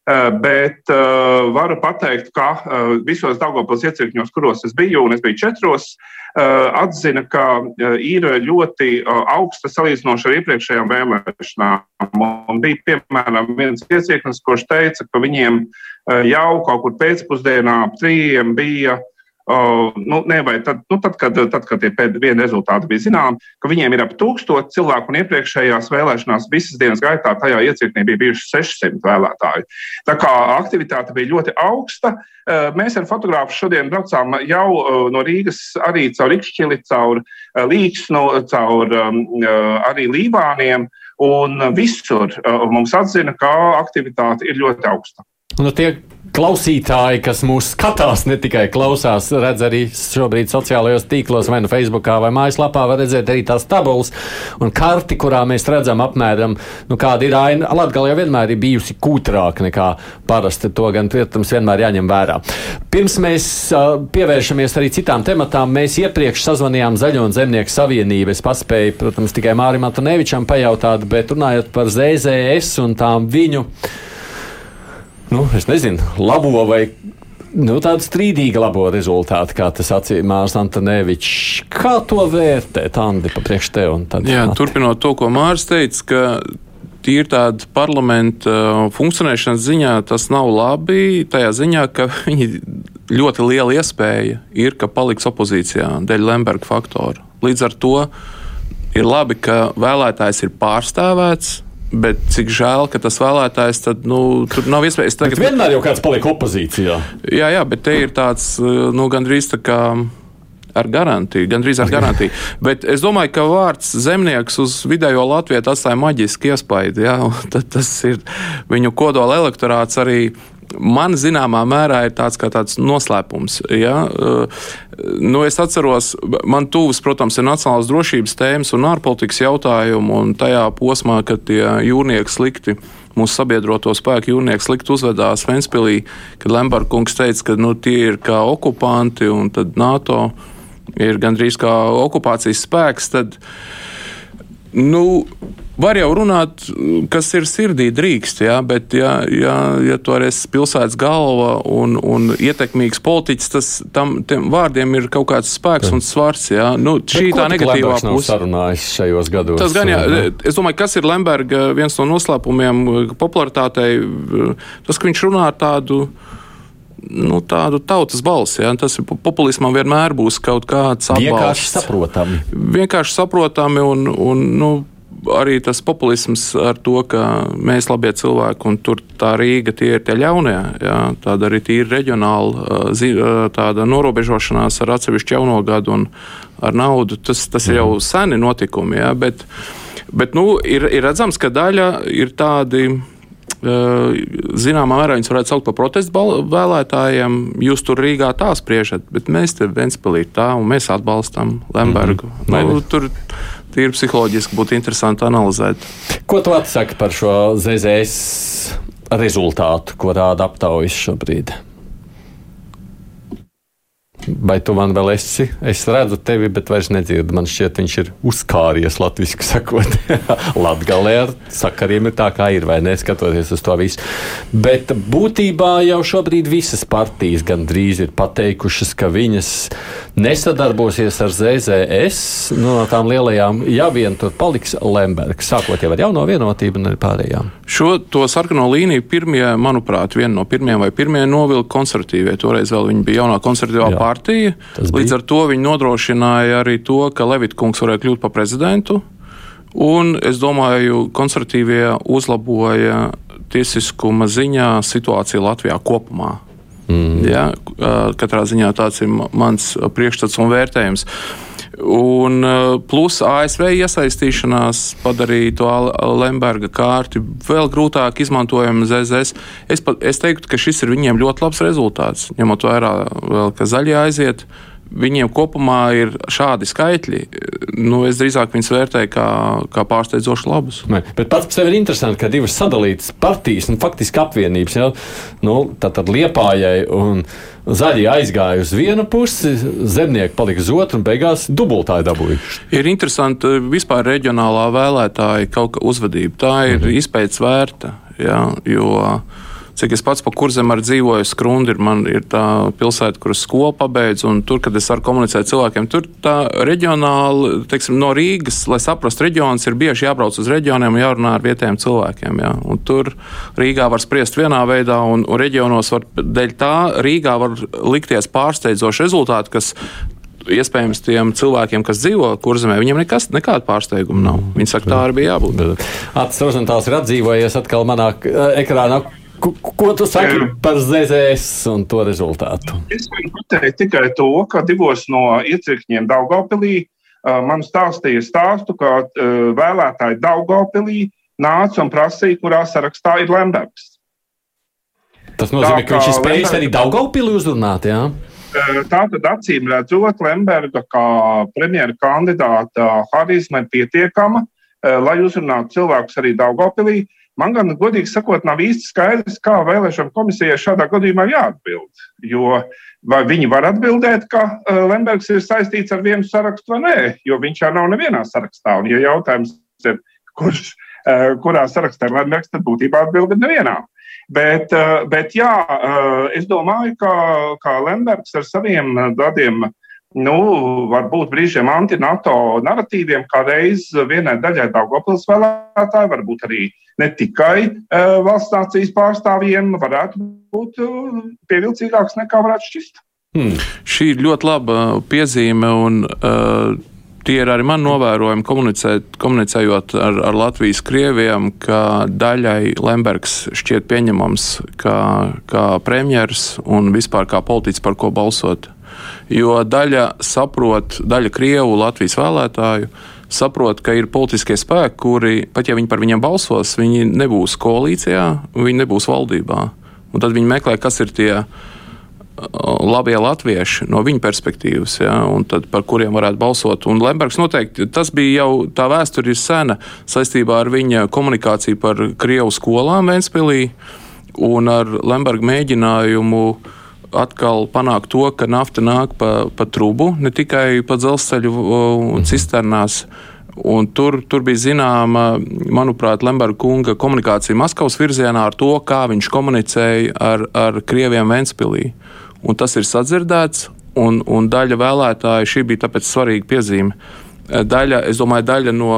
Bet varu pateikt, ka visos Dabas iecirkņos, kuros es biju, un es biju četros, atzina, ka ir ļoti augsta salīdzinoši ar iepriekšējām vēlēšanām. Un bija, piemēram, viens iecirknis, kurš teica, ka viņiem jau kaut kur pēcpusdienā ap trījiem bija Uh, nu, ne, tad, nu, tad, kad, tad, kad tie pēdējie rezultāti bija zināmi, ka viņiem ir ap tūkstoši cilvēku, un iepriekšējās vēlēšanās visas dienas gaitā tajā iecirknī bija bijuši 600 vēlētāji. Tā kā aktivitāte bija ļoti augsta. Uh, mēs ar fotogrāfu šodien braucām jau uh, no Rīgas arī caur Rīgšķili, caur Līksnu, caur um, arī Lībāniem. Un visur mums atzina, ka aktivitāte ir ļoti augsta. Nu, tie klausītāji, kas mūs skatās, ne tikai klausās, redz arī šobrīd sociālajos tīklos, vai nu Facebookā, vai mājaslapā, var redzēt arī tās tabulas un karti, kurā mēs redzam apmēram, nu, kāda ir aina. Latgala jau vienmēr ir bijusi kūtrāka nekā parasti. To gan, protams, vienmēr jāņem vērā. Pirms mēs uh, pievēršamies arī citām tematām, mēs iepriekš sazvanījām Zaļo un Zemnieku savienību. Es paspēju, protams, tikai Mārim Antonevičam pajautāt, bet runājot par ZZS un tām viņu nu, es nezinu, labo vai nu, tādu strīdīgu labo rezultātu, kā tas acīm Mārcis Antonevičs. Kā to vērtēt, Andi, priekš tev? Jā, at... turpinot to, ko Mārcis teica, ka tīri tāda parlamenta uh, funkcionēšanas ziņā tas nav labi. Tajā ziņā, ka viņi ļoti liela iespēja ir, ka paliks opozīcijā dēļ Lemberga faktora. Līdz ar to ir labi, ka vēlētājs ir pārstāvēts Bet cik žēl, ka tas vēlētājs tad, nu, tur nav iespējas. Tagad... Bet vienmēr jau kāds paliek opozīcijā. Jā, jā, bet te ir tāds, nu, gandrīz tā kā. Ar garantiju, gandrīz ar garantiju. Bet es domāju, ka vārds zemnieks uz vidējo Latviju atstāja maģisku iespaidu. Ja? Tas ir viņu kodola elektorāts arī man zināmā mērā ir tāds kā tāds noslēpums. Ja? Uh, nu, es atceros, man tuvas, protams, ir nacionālās drošības tēmas un ārpolitikas jautājumi, un tajā posmā, kad tie jūrnieki slikti mūsu sabiedroto spēku jūrnieki slikti uzvedās Ventspīlī, kad Lemberga kungs teica, ka nu, tie ir kā okupanti un tad NATO ir gandrīz kā okupācijas spēks. Tad, nu, Var jau runāt, kas ir sirdī drīkst, jā, bet, ja, ja, ja tu arī esi pilsētas galva un, un ietekmīgs politiķis, tas tam vārdiem ir kaut kāds spēks un svars. Jā. Nu, šī bet tā negatīvā puse. gados. Tas gan, jā, es domāju, kas ir Lemberga viens no noslēpumiem popularitātei, tas, ka viņš runā tādu nu, tādu tautas balsi. Ja? Tas populismam vienmēr būs kaut kāds atbalsts. Vienkārši saprotami. Vienkārši saprotami un, un nu, arī tas populisms ar to, ka mēs labie cilvēki un tur tā Rīga tie ir tie ļaunie. Jā, tāda arī ir reģionāla tāda norobežošanās ar atsevišķu jauno gadu un ar naudu. Tas, tas ir jau mhm. seni notikumi, jā, bet, bet nu, ir, ir redzams, ka daļa ir tādi Zināmā mērā viņus varētu saukt par protestu vēlētājiem. Jūs tur Rīgā tā spriežat, bet mēs te Ventspēlī tā un mēs atbalstam Lembergu. Mm -hmm. nu, tur tīri psiholoģiski būtu interesanti analizēt. Ko tu atsaki par šo ZZS rezultātu, ko rāda aptaujas šobrīd? Vai tu man vēl esi? Es redzu tevi, bet vairs nedzirdu. Man šķiet, viņš ir uzkāries latviešu sakot. Latgalē ar sakariem ir tā, kā ir, vai neskatoties uz to visu. Bet būtībā jau šobrīd visas partijas gandrīz ir pateikušas, ka viņas nesadarbosies ar ZZS nu, no tām lielajām, ja vien tur paliks Lembergs, sākot jau ar jauno vienotību un pārējām. Šo to sarkano līniju pirmie, manuprāt, viena no pirmajiem vai pirmie novilka konservatīvie. Toreiz vēl viņi bija jaunā konservatīvā pārējā partija. Līdz ar to viņi nodrošināja arī to, ka Levitkungs varēja kļūt par prezidentu. Un es domāju, konservatīvie uzlaboja tiesiskuma ziņā situāciju Latvijā kopumā. Mm. Ja, katrā ziņā tāds ir mans priekšstats un vērtējums. Un plus ASV iesaistīšanās padarīja to Lemberga kārti vēl grūtāk izmantojamu ZZS. Es, es teiktu, ka šis ir viņiem ļoti labs rezultāts, ņemot vērā vēl, ka zaļie aiziet. Uh, viņiem kopumā ir šādi skaitļi. Nu, es drīzāk viņus vērtēju kā, kā pārsteidzoši labus. Ne, bet pats par sevi ir interesanti, ka divas sadalītas partijas un faktiski apvienības jau nu, tātad liepājai un zaļie aizgāja uz vienu pusi, zemnieki palika uz otru un beigās dubultāji dabūjuši. Ir interesanti vispār reģionālā vēlētāja kaut kā uzvedība. Tā ir mhm. izpētes vērta. Jā, jo, Cik es pats pa kurzem arī dzīvoju, Skrundi ir, man, ir tā pilsēta, kuras skolu pabeidzu, un tur, kad es varu komunicēt cilvēkiem, tur tā reģionāli, teiksim, no Rīgas, lai saprastu reģionus, ir bieži jābrauc uz reģioniem un jārunā ar vietējiem cilvēkiem. Jā. Un tur Rīgā var spriest vienā veidā, un, un reģionos var, dēļ tā Rīgā var likties pārsteidzoši rezultāti, kas iespējams tiem cilvēkiem, kas dzīvo kurzemē, viņiem nekas, nekāda pārsteiguma nav. Viņi saka, tā arī bija jābūt. Acis Rozentāls ir atdzīvojies atkal manā eh, ekrānā. Ko, ko tu saki par ZZS un to rezultātu? Es varu pateikt tikai to, ka divos no iecirkņiem Daugopilī man stāstīja stāstu, ka vēlētāji Daugopilī nāca un prasīja, kurā sarakstā ir Lembergs. Tas nozīmē, Tā, ka viņš ir spējis arī Daugopilī uzrunāt, jā? Tā tad acīm redzot, Lemberga kā premjera kandidāta harizma ir pietiekama, lai uzrunātu cilvēkus arī Daugopilī. Uh, Man gan, godīgi sakot, nav īsti skaidrs, kā vēlēšana komisijai šādā gadījumā jāatbild. Jo vai viņi var atbildēt, ka uh, Lembergs ir saistīts ar vienu sarakstu vai nē, jo viņš jau nav nevienā sarakstā. Un, ja jautājums ir, kurš, uh, kurā sarakstā ir Lembergs, tad būtībā atbilde ir nevienā. Bet, uh, bet jā, es domāju, ka, ka Lembergs ar saviem tādiem nu, varbūt brīžiem anti-NATO narratīviem, kā reiz vienai daļai Daugopils vēlētāji, varbūt arī ne tikai uh, valsts nācijas pārstāvjiem, varētu būt uh, pievilcīgāks nekā varētu šķist. Hmm. Šī ir ļoti laba piezīme, un uh, tie ir arī mani novērojumi, komunicējot ar, ar Latvijas krieviem, ka daļai Lembergs šķiet pieņemams kā, kā premjeras un vispār kā politiķis, par ko balsot jo daļa saprot, daļa Krievu Latvijas vēlētāju saprot, ka ir politiskie spēki, kuri, pat ja viņi par viņiem balsos, viņi nebūs koalīcijā, viņi nebūs valdībā. Un tad viņi meklē, kas ir tie labie latvieši no viņa perspektīvas, ja, un tad par kuriem varētu balsot. Un Lembergs noteikti tas bija jau tā vēsture ir sena saistībā ar viņa komunikāciju par Krievu skolām Ventspilī un ar Lemberga mēģinājumu uh, atkal panākt to, ka nafta nāk pa, pa trubu, ne tikai pa dzelzceļu un cisternās. Un tur, tur bija zināma, manuprāt, Lemberga kunga komunikācija Maskavas virzienā ar to, kā viņš komunicēja ar, ar krieviem Ventspilī. Un tas ir sadzirdēts, un, un daļa vēlētāju šī bija tāpēc svarīga piezīme. Daļa, es domāju, daļa no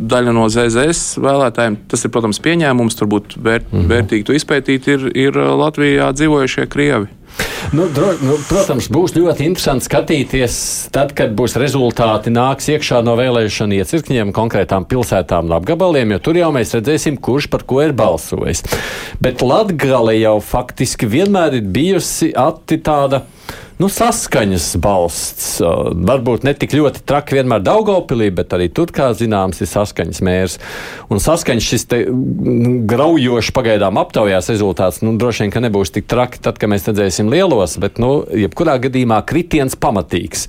daļa no ZZS vēlētājiem. Tas ir, protams, pieņēmums, turbūt vērt, mm -hmm. vērtīgi to izpētīt, ir, ir Latvijā dzīvojušie Krievi. Nu, dro, nu, protams, būs ļoti interesanti skatīties, tad, kad būs rezultāti nāks iekšā no vēlēšanu iecirkņiem, konkrētām pilsētām un apgabaliem, jo tur jau mēs redzēsim, kurš par ko ir balsojis. Bet Latgale jau faktiski vienmēr ir bijusi tāda nu, saskaņas balsts. Varbūt ne tik ļoti traki vienmēr Daugopilī, bet arī tur, kā zināms, ir saskaņas mērs. Un saskaņas šis te graujoši pagaidām aptaujās rezultāts, nu, droši vien, ka nebūs tik traki tad, kad mēs redzēsim lielos, bet, nu, jebkurā gadījumā kritiens pamatīgs.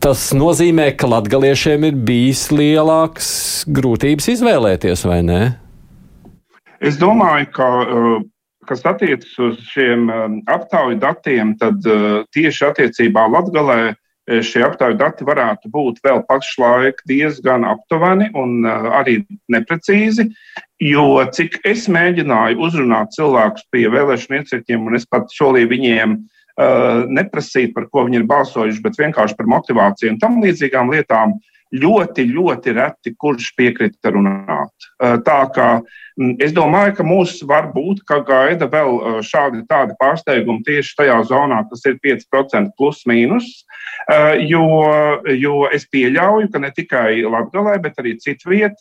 Tas nozīmē, ka latgaliešiem ir bijis lielāks grūtības izvēlēties, vai ne? Es domāju, ka uh, kas attiecas uz šiem um, aptauju datiem, tad uh, tieši attiecībā Latgalē uh, šie aptauju dati varētu būt vēl pašlaik diezgan aptuveni un uh, arī neprecīzi, jo cik es mēģināju uzrunāt cilvēkus pie vēlēšanu iecirkņiem, un es pat solīju viņiem neprasīt, par ko viņi ir balsojuši, bet vienkārši par motivāciju un tam līdzīgām lietām, ļoti, ļoti reti kurš piekrita runāt. Tā kā Mm, es domāju, ka mūs var būt, ka gaida vēl uh, šādi tādi pārsteigumi tieši tajā zonā, kas ir 5% plus mīnus, uh, jo, jo es pieļauju, ka ne tikai Latgalē, bet arī citviet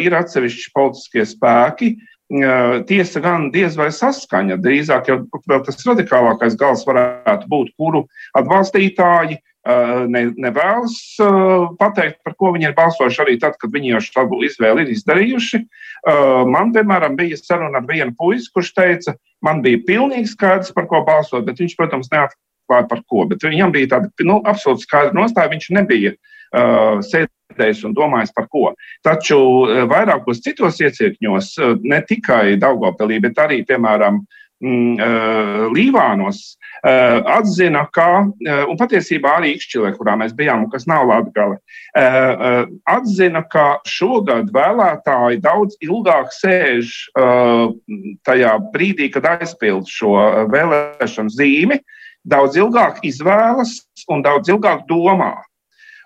ir atsevišķi politiskie spēki, Tiesa gan diez vai saskaņa, drīzāk jau tas radikālākais gals varētu būt, kuru atbalstītāji ne, nevēlas pateikt, par ko viņi ir balsojuši arī tad, kad viņi jau šādu izvēli ir izdarījuši. Man, piemēram, bija saruna ar vienu puisi, kurš teica, man bija pilnīgi skaidrs, par ko balsot, bet viņš, protams, neatklāja par ko. Bet viņam bija tāda nu, absolūti skaidra nostāja, viņš nebija uh, sēdējis un domājis par ko. Taču vairākos citos iecirkņos, ne tikai Daugopelī, bet arī, piemēram, Līvānos, Eh, atzina, ka, eh, un patiesībā arī Ikšķilē, kurā mēs bijām, kas nav eh, atzina, ka šogad vēlētāji daudz ilgāk sēž tajā brīdī, kad aizpild šo vēlēšanu zīmi, daudz ilgāk izvēlas un daudz ilgāk domā.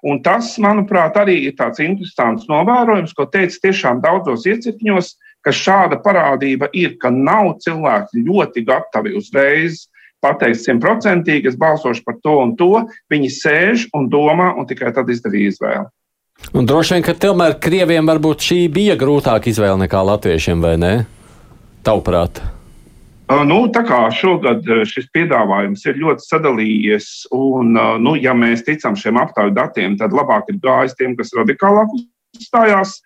Un tas, manuprāt, arī ir tāds interesants novērojums, ko teica tiešām daudzos iecirkņos, ka šāda parādība ir, ka nav cilvēki ļoti gatavi uzreiz pateikt simtprocentīgi, es balsošu par to un to. Viņi sēž un domā un tikai tad izdarīja izvēli. Un droši vien, ka tomēr krieviem varbūt šī bija grūtāka izvēle nekā latviešiem, vai ne? Tavuprāt? Nu, tā kā šogad šis piedāvājums ir ļoti sadalījies, un, nu, ja mēs ticam šiem aptauju datiem, tad labāk ir gājis tiem, kas radikālāk uzstājās.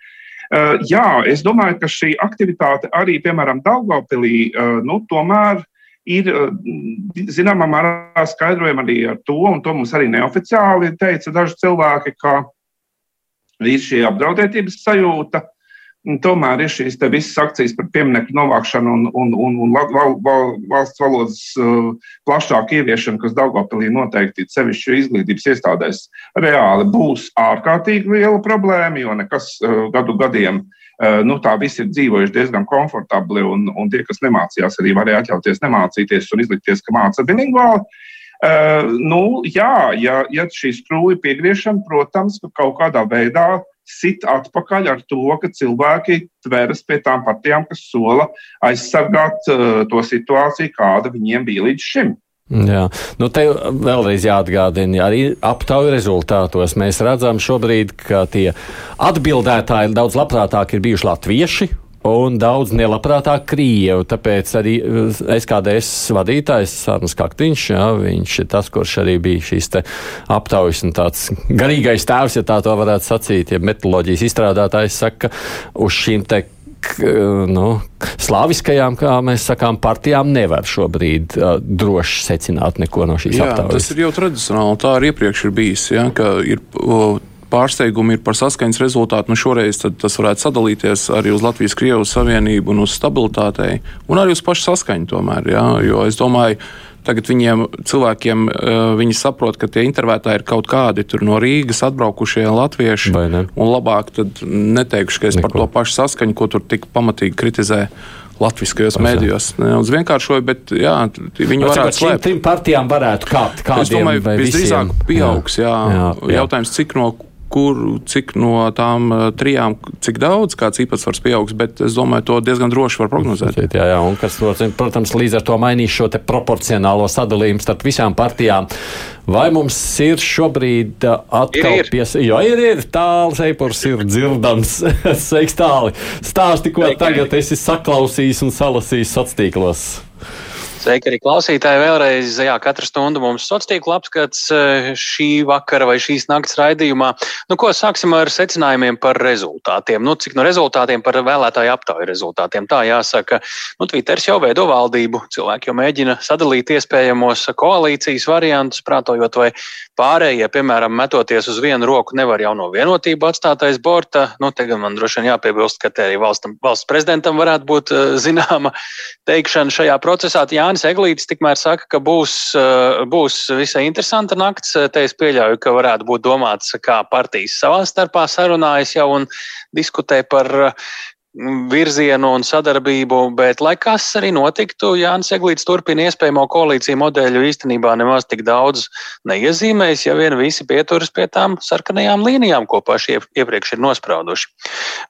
Jā, es domāju, ka šī aktivitāte arī, piemēram, Daugopilī, nu, tomēr ir zināmā mērā skaidrojama arī ar to, un to mums arī neoficiāli teica daži cilvēki, ka ir šī apdraudētības sajūta. Tomēr ir šīs visas akcijas par pieminiektu novākšanu un, un, un, un val, val, valsts valodas uh, plašāku ieviešanu, kas Daugopilī noteikti sevišķi izglītības iestādēs reāli būs ārkārtīgi liela problēma, jo nekas uh, gadu gadiem uh, nu, tā visi ir dzīvojuši diezgan komfortabli, un, un tie, kas nemācījās, arī varēja atļauties nemācīties un izlikties, ka māca bilingvāli. Uh, nu, jā, ja, ja šī skrūja piegriešana, protams, ka kaut kādā veidā sit atpakaļ ar to, ka cilvēki tveras pie tām partijām, kas sola aizsargāt uh, to situāciju, kāda viņiem bija līdz šim. Jā, nu te vēlreiz jāatgādina, arī aptauju rezultātos mēs redzam šobrīd, ka tie atbildētāji daudz labprātāk ir bijuši latvieši. Un daudz nelabprātāk krievi. Tāpēc arī SKDS vadītājs Sārns Kaktiņš, jā, viņš ir tas, kurš arī bija šīs aptaujas un tāds garīgais tēvs, ja tā to varētu sacīt. Ja metoloģijas izstrādātājs saka, uz šīm te nu, slāviskajām, kā mēs sakām, partijām nevar šobrīd uh, droši secināt neko no šīs aptaujas. Tas ir jau tradicionāli, tā arī iepriekš ir bijis. Ja, ir, uh, pārsteigumi ir par saskaņas rezultātu. Nu šoreiz tas varētu sadalīties arī uz Latvijas-Krievijas Savienību un uz stabilitātei, un arī uz pašu saskaņu tomēr. Ja, jo es domāju, Tagad viņiem, cilvēkiem, eh, viņi saprot, ka tie intervētāji ir kaut kādi no Rīgas atbraukušie latvieši. Un labāk tad neteikšu, ka es Neko. par to pašu saskaņu, ko tur tik pamatīgi kritizē. Latviskajos mēdījos. Nedaudz vienkāršoju, bet jā, viņi no, varētu slēpt. Trim partijām varētu kāpt kādiem Es domāju, visdrīzāk pieaugs. Jā. Jā, jā. Jautājums, cik no kur, cik no tām uh, trijām, cik daudz, kāds īpatsvars pieaugs, bet es domāju, to diezgan droši var prognozēt. Jā, jā, un kas, protams, līdz ar to mainīs šo te proporcionālo sadalījumu starp visām partijām. Vai mums ir šobrīd uh, atkal piesaisti? Jo ir, ir tāls eipurs, ir dzirdams. Sveiks, tāli. Stāsti, ko tagad esi saklausījis un salasījis sociālos tīklos. Sveiki, arī klausītāji. Vēlreiz, jā, katru stundu mums ir sociālā tīkla apskats eh, šī vakara vai šīs nakts raidījumā. Nu, ko sāksim ar secinājumiem par rezultātiem? Nu, cik no rezultātiem par vēlētāju aptauju rezultātiem? Tā jāsaka, nu, Twitters jau veido valdību. Cilvēki jau mēģina sadalīt iespējamos koalīcijas variantus, prātojot, vai pārējie, piemēram, metoties uz vienu roku, nevar jau no vienotību atstātais borta. Nu, te gan man droši vien jāpiebilst, ka te arī valstam, valsts prezidentam varētu būt eh, zināma teikšana šajā procesā. Jā, Jānis Eglītis tikmēr saka, ka būs, eh, būs visai interesanta nakts. Te es pieļauju, ka varētu būt domāts, kā partijas savā starpā sarunājas jau un diskutē par virzienu un sadarbību, bet, lai kas arī notiktu, Jānis Eglīts turpina iespējamo koalīciju modeļu īstenībā nemaz tik daudz neiezīmējis, ja vien visi pieturas pie tām sarkanajām līnijām, ko paši iepriekš ir nosprauduši.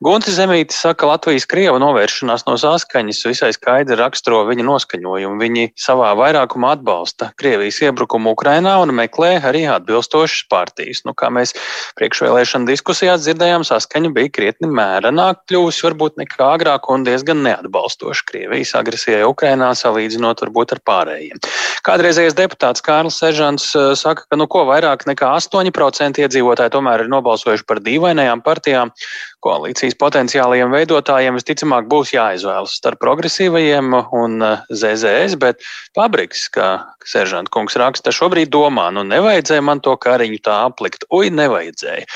Guntis Zemītis saka, Latvijas krieva novēršanās no saskaņas visai skaidri raksturo viņa noskaņojumu. Viņi savā vairākumā atbalsta Krievijas iebrukumu Ukrainā un meklē arī atbilstošas partijas. Nu, kā mēs priekšvēlēšana diskusijās dzirdējām, saskaņa bija krietni mērenāk kļūst varbūt nekā agrāk un diezgan neatbalstoši Krievijas agresijai Ukrainā, salīdzinot varbūt ar pārējiem. Kādreizējais deputāts Kārlis Sežants eh, saka, ka nu ko vairāk nekā 8% iedzīvotāji tomēr ir nobalsojuši par dīvainajām partijām. Koalīcijas potenciālajiem veidotājiem visticamāk būs jāizvēlas starp progresīvajiem un eh, ZZS, bet Pabriks, kā Seržanta kungs raksta, šobrīd domā, nu nevajadzēja man to kariņu tā aplikt, ui, nevajadzēja.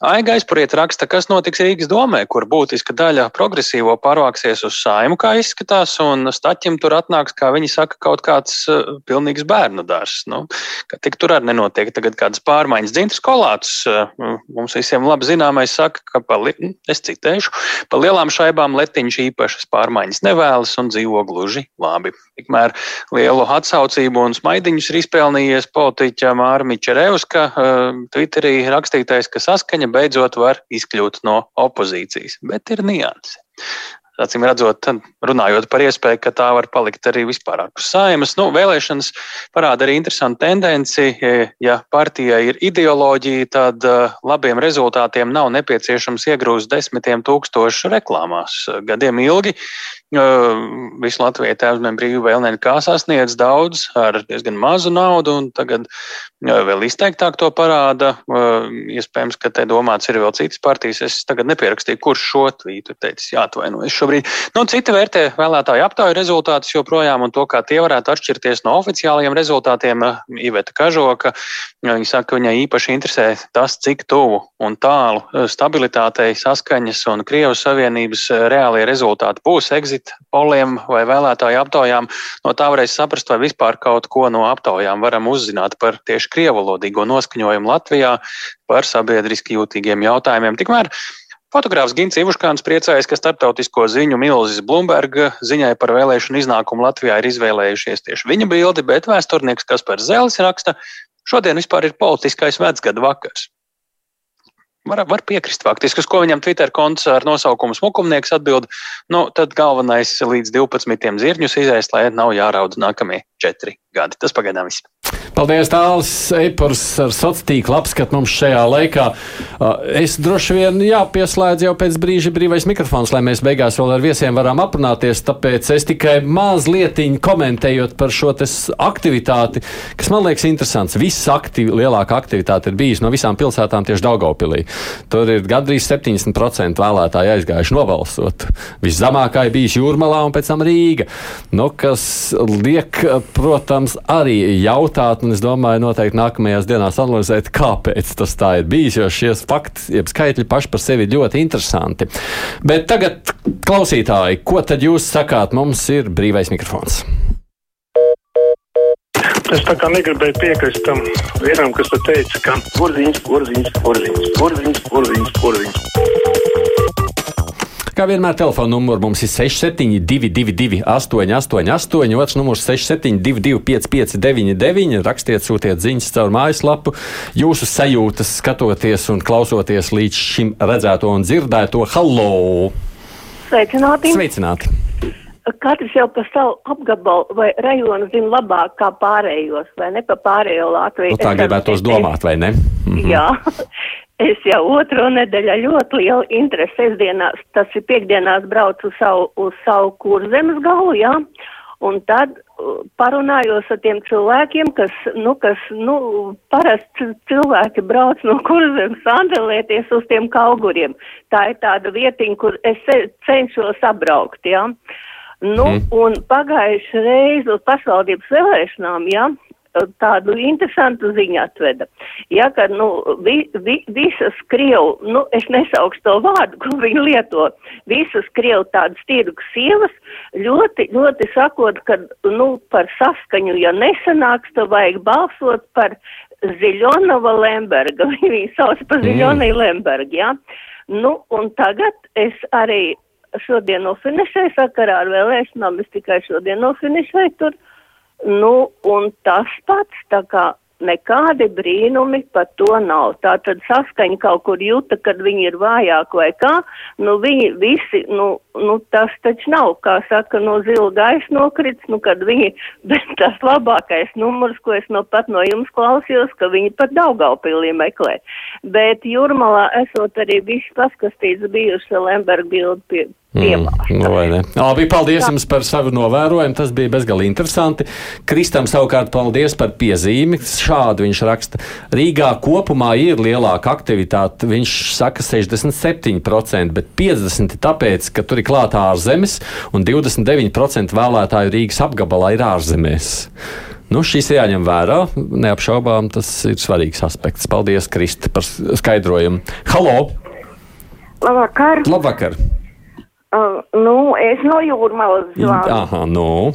Aiga aizpuriet raksta, kas notiks Rīgas domē, kur būtiska daļa progresīvo pārvāksies uz saimu, kā izskatās, un staķim tur atnāks, kā viņi saka, kaut kāds uh, pilnīgs bērnu dārs. Nu, tik tur arī nenotiek tagad kādas pārmaiņas. Dzintrs Kolāts uh, mums visiem labi zināmais saka, ka, pa, li, es citēšu, pa lielām šaibām letiņš īpašas pārmaiņas nevēlas un dzīvo gluži labi. Tikmēr lielu atsaucību un smaidiņus ir izpelnījies politiķa Māra Mičerevska, uh, Twitterī rakstītais, ka saskaņa beidzot var izkļūt no opozīcijas, bet ir nianses. Acīm redzot, runājot par iespēju, ka tā var palikt arī vispār ārpus saimas. Nu, vēlēšanas parāda arī interesantu tendenci. Ja partijai ir ideoloģija, tad eh, labiem rezultātiem nav nepieciešams iegrūst desmitiem tūkstošu reklāmās gadiem ilgi. Visu Latviju tēvzmēm brīvi vēl nekā sasniedz daudz ar diezgan mazu naudu, un tagad vēl izteiktāk to parāda. Iespējams, ka te domāts ir vēl citas partijas. Es tagad nepierakstīju, kurš šo tvītu teicis, jāatvainojas šobrīd. Nu, citi vērtē vēlētāju aptauju rezultātus joprojām un to, kā tie varētu atšķirties no oficiālajiem rezultātiem. Iveta Kažoka, viņa saka, ka viņai īpaši interesē tas, cik tuvu un tālu stabilitātei, saskaņas un Krievijas Savienības reālie rezultāti būs exit exit poliem vai vēlētāju aptaujām. No tā varēs saprast, vai vispār kaut ko no aptaujām varam uzzināt par tieši krievalodīgo noskaņojumu Latvijā, par sabiedriski jūtīgiem jautājumiem. Tikmēr Fotogrāfs Gins Ivuškāns priecājas, ka starptautisko ziņu milzis Bloomberg ziņai par vēlēšanu iznākumu Latvijā ir izvēlējušies tieši viņa bildi, bet vēsturnieks Kaspars Zēlis raksta, šodien vispār ir politiskais vecgada vakars. Var, var piekrist faktiski, uz ko viņam Twitter konts ar nosaukumu Smukumnieks atbild. Nu, tad galvenais līdz 12 zirņus izēst, lai nav jāraud nākamie četri gadi. Tas pagaidām viss. Paldies, Tāls Eipors ar sociālo tīklu apskatu mums šajā laikā. Es droši vien jāpieslēdz jau pēc brīža brīvais mikrofons, lai mēs beigās vēl ar viesiem varam aprunāties. Tāpēc es tikai mazliet komentējot par šo aktivitāti, kas man liekas interesants. Viss aktiv, lielākā aktivitāte ir bijusi no visām pilsētām tieši Daugopilī. Tur ir gandrīz 70% vēlētāji aizgājuši nobalsot. Viszemākā ir bijis Jūrmalā un pēc tam Rīga. Nu, kas liek, protams, arī jautāt, un es domāju, noteikti nākamajās dienās analizēt, kāpēc tas tā ir bijis, jo šie fakti, jeb skaitļi paši par sevi ir ļoti interesanti. Bet tagad, klausītāji, ko tad jūs sakāt? Mums ir brīvais mikrofons. Es tā kā negribēju piekrist tam vienam, kas teica, ka porziņš, porziņš, porziņš, porziņš, porziņš, porziņš. Kā vienmēr, telefona numurs mums ir 6722, 888, otrs numurs 672, 559, rakstiet, sūtiet ziņas caur mājaslapu. Jūsu sajūtas, skatoties un klausoties līdz šim redzēto un dzirdēto. Hallo! Sveicināti! Sveicināti. Katrs jau par savu apgabalu vai rajonu zina labāk kā pārējos, vai ne pa pārējo Latviju. Nu, tā gribētos domāt, vai ne? Mhm. Jā, es jau otro nedēļu ļoti lielu interesi sestdienās, tas ir piekdienās braucu savu, uz savu kurzemes galu, jā, un tad parunājos ar tiem cilvēkiem, kas, nu, kas, nu, parasti cilvēki brauc no kurzemes andelēties uz tiem kauguriem. Tā ir tāda vietiņa, kur es cenšos apbraukt, jā. Nu, mm. un pagājuši reizi uz pašvaldības vēlēšanām, jā, ja, tādu interesantu ziņu atveda. Ja, ka, nu, vi, vi, visas Krievu, nu, es nesaukšu to vārdu, ko viņi lieto, visas Krievu tādas tirgus sievas ļoti, ļoti sakot, ka, nu, par saskaņu, ja nesanāks, tad vajag balsot par Ziļonova Lemberga. Viņi sauc par Ziļonai mm. Lemberga, jā. Ja. Nu, un tagad es arī šodien nofinišēju sakarā ar vēlēšanām, es tikai šodien nofinišēju tur. Nu, un tas pats, tā kā nekādi brīnumi par to nav. Tā tad saskaņa kaut kur jūta, kad viņi ir vājāk vai kā, nu viņi visi, nu, nu tas taču nav, kā saka, no zila gaisa nokrits, nu kad viņi, bet tas labākais numurs, ko es no pat no jums klausījos, ka viņi pat Daugaupilī meklē. Bet Jurmalā esot arī visi paskastīts bijuši Lemberga bildi pie, Mm, Labi, paldies jums par savu novērojumu. Tas bija bezgalīgi interesanti. Kristam savukārt paldies par piezīmi. Šādu viņš raksta. Rīgā kopumā ir lielāka aktivitāte. Viņš saka 67%, bet 50% tāpēc, ka tur ir klāt ārzemes un 29% vēlētāju Rīgas apgabalā ir ārzemēs. Nu, šis ir jāņem vērā. Neapšaubām tas ir svarīgs aspekts. Paldies, Kristi, par skaidrojumu. Halo! Labvakar! Labvakar. Uh, nu, es no jūrmalas zvanu. Aha, nu.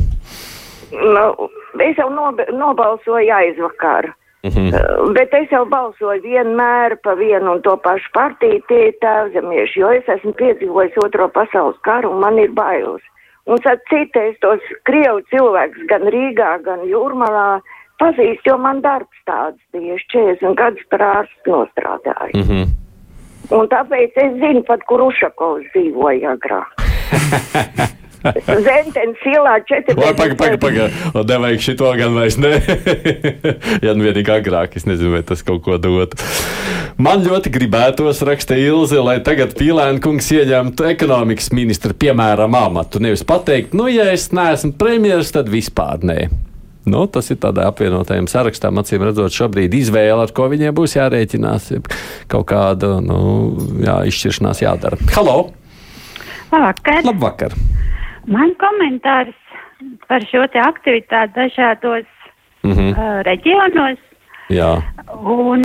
nu. Es jau nobe, nobalsoju aizvakar. Uh -huh. uh, bet es jau balsoju vienmēr pa vienu un to pašu partiju, tie ir tēvzemieši, jo es esmu piedzīvojis otro pasaules karu un man ir bailes. Un tad citais tos krievu cilvēkus gan Rīgā, gan Jūrmalā pazīst, jo man darbs tāds bija. Es 40 gadus par ārstu nostrādāju. Uh mhm. Un tāpēc es zinu, pat kur Ušakovs dzīvoja agrāk. Zentens ielā 4. Pagaid, pagaid, pagaid. Nevajag šito gan vairs ne. ja nu vienīgi agrāk, es nezinu, vai tas kaut ko dot. Man ļoti gribētos, raksta Ilze, lai tagad Pīlēna kungs ieņemtu ekonomikas ministra, piemēram, amatu. Nevis pateikt, nu, ja es neesmu premjeras, tad vispār nē. Nu, tas ir tādā apvienotajam sarakstam, acīm redzot, šobrīd izvēle, ar ko viņiem būs jārēķinās. Kaut kāda nu, jā, izšķiršanās jādara. Halo! Labvakar! Labvakar. Man komentārs par šo aktivitāti dažādos mm -hmm. uh, reģionos. Jā. Un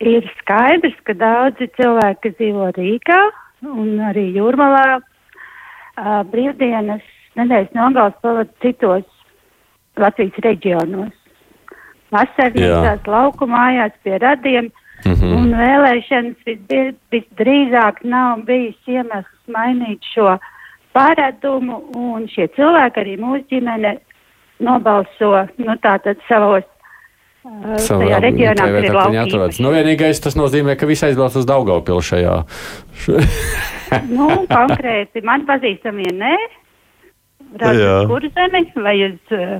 ir skaidrs, ka daudzi cilvēki dzīvo Rīgā un arī Jūrmalā uh, brīvdienas nedēļas nogals pavada citos Latvijas reģionos. Vasarnīcās, lauku mājās pie radiem. Mm -hmm. Un vēlēšanas visdrīzāk nav bijis iemesls mainīt šo paradumu, un šie cilvēki, arī mūsu ģimene, nobalso nu, tātad savos Savā reģionā, kur ir laukums. Nu, vienīgais tas nozīmē, ka visi aizbrauc uz Daugaupili šajā. nu, konkrēti, man pazīstamie nē, uz kurzemi vai uz uh,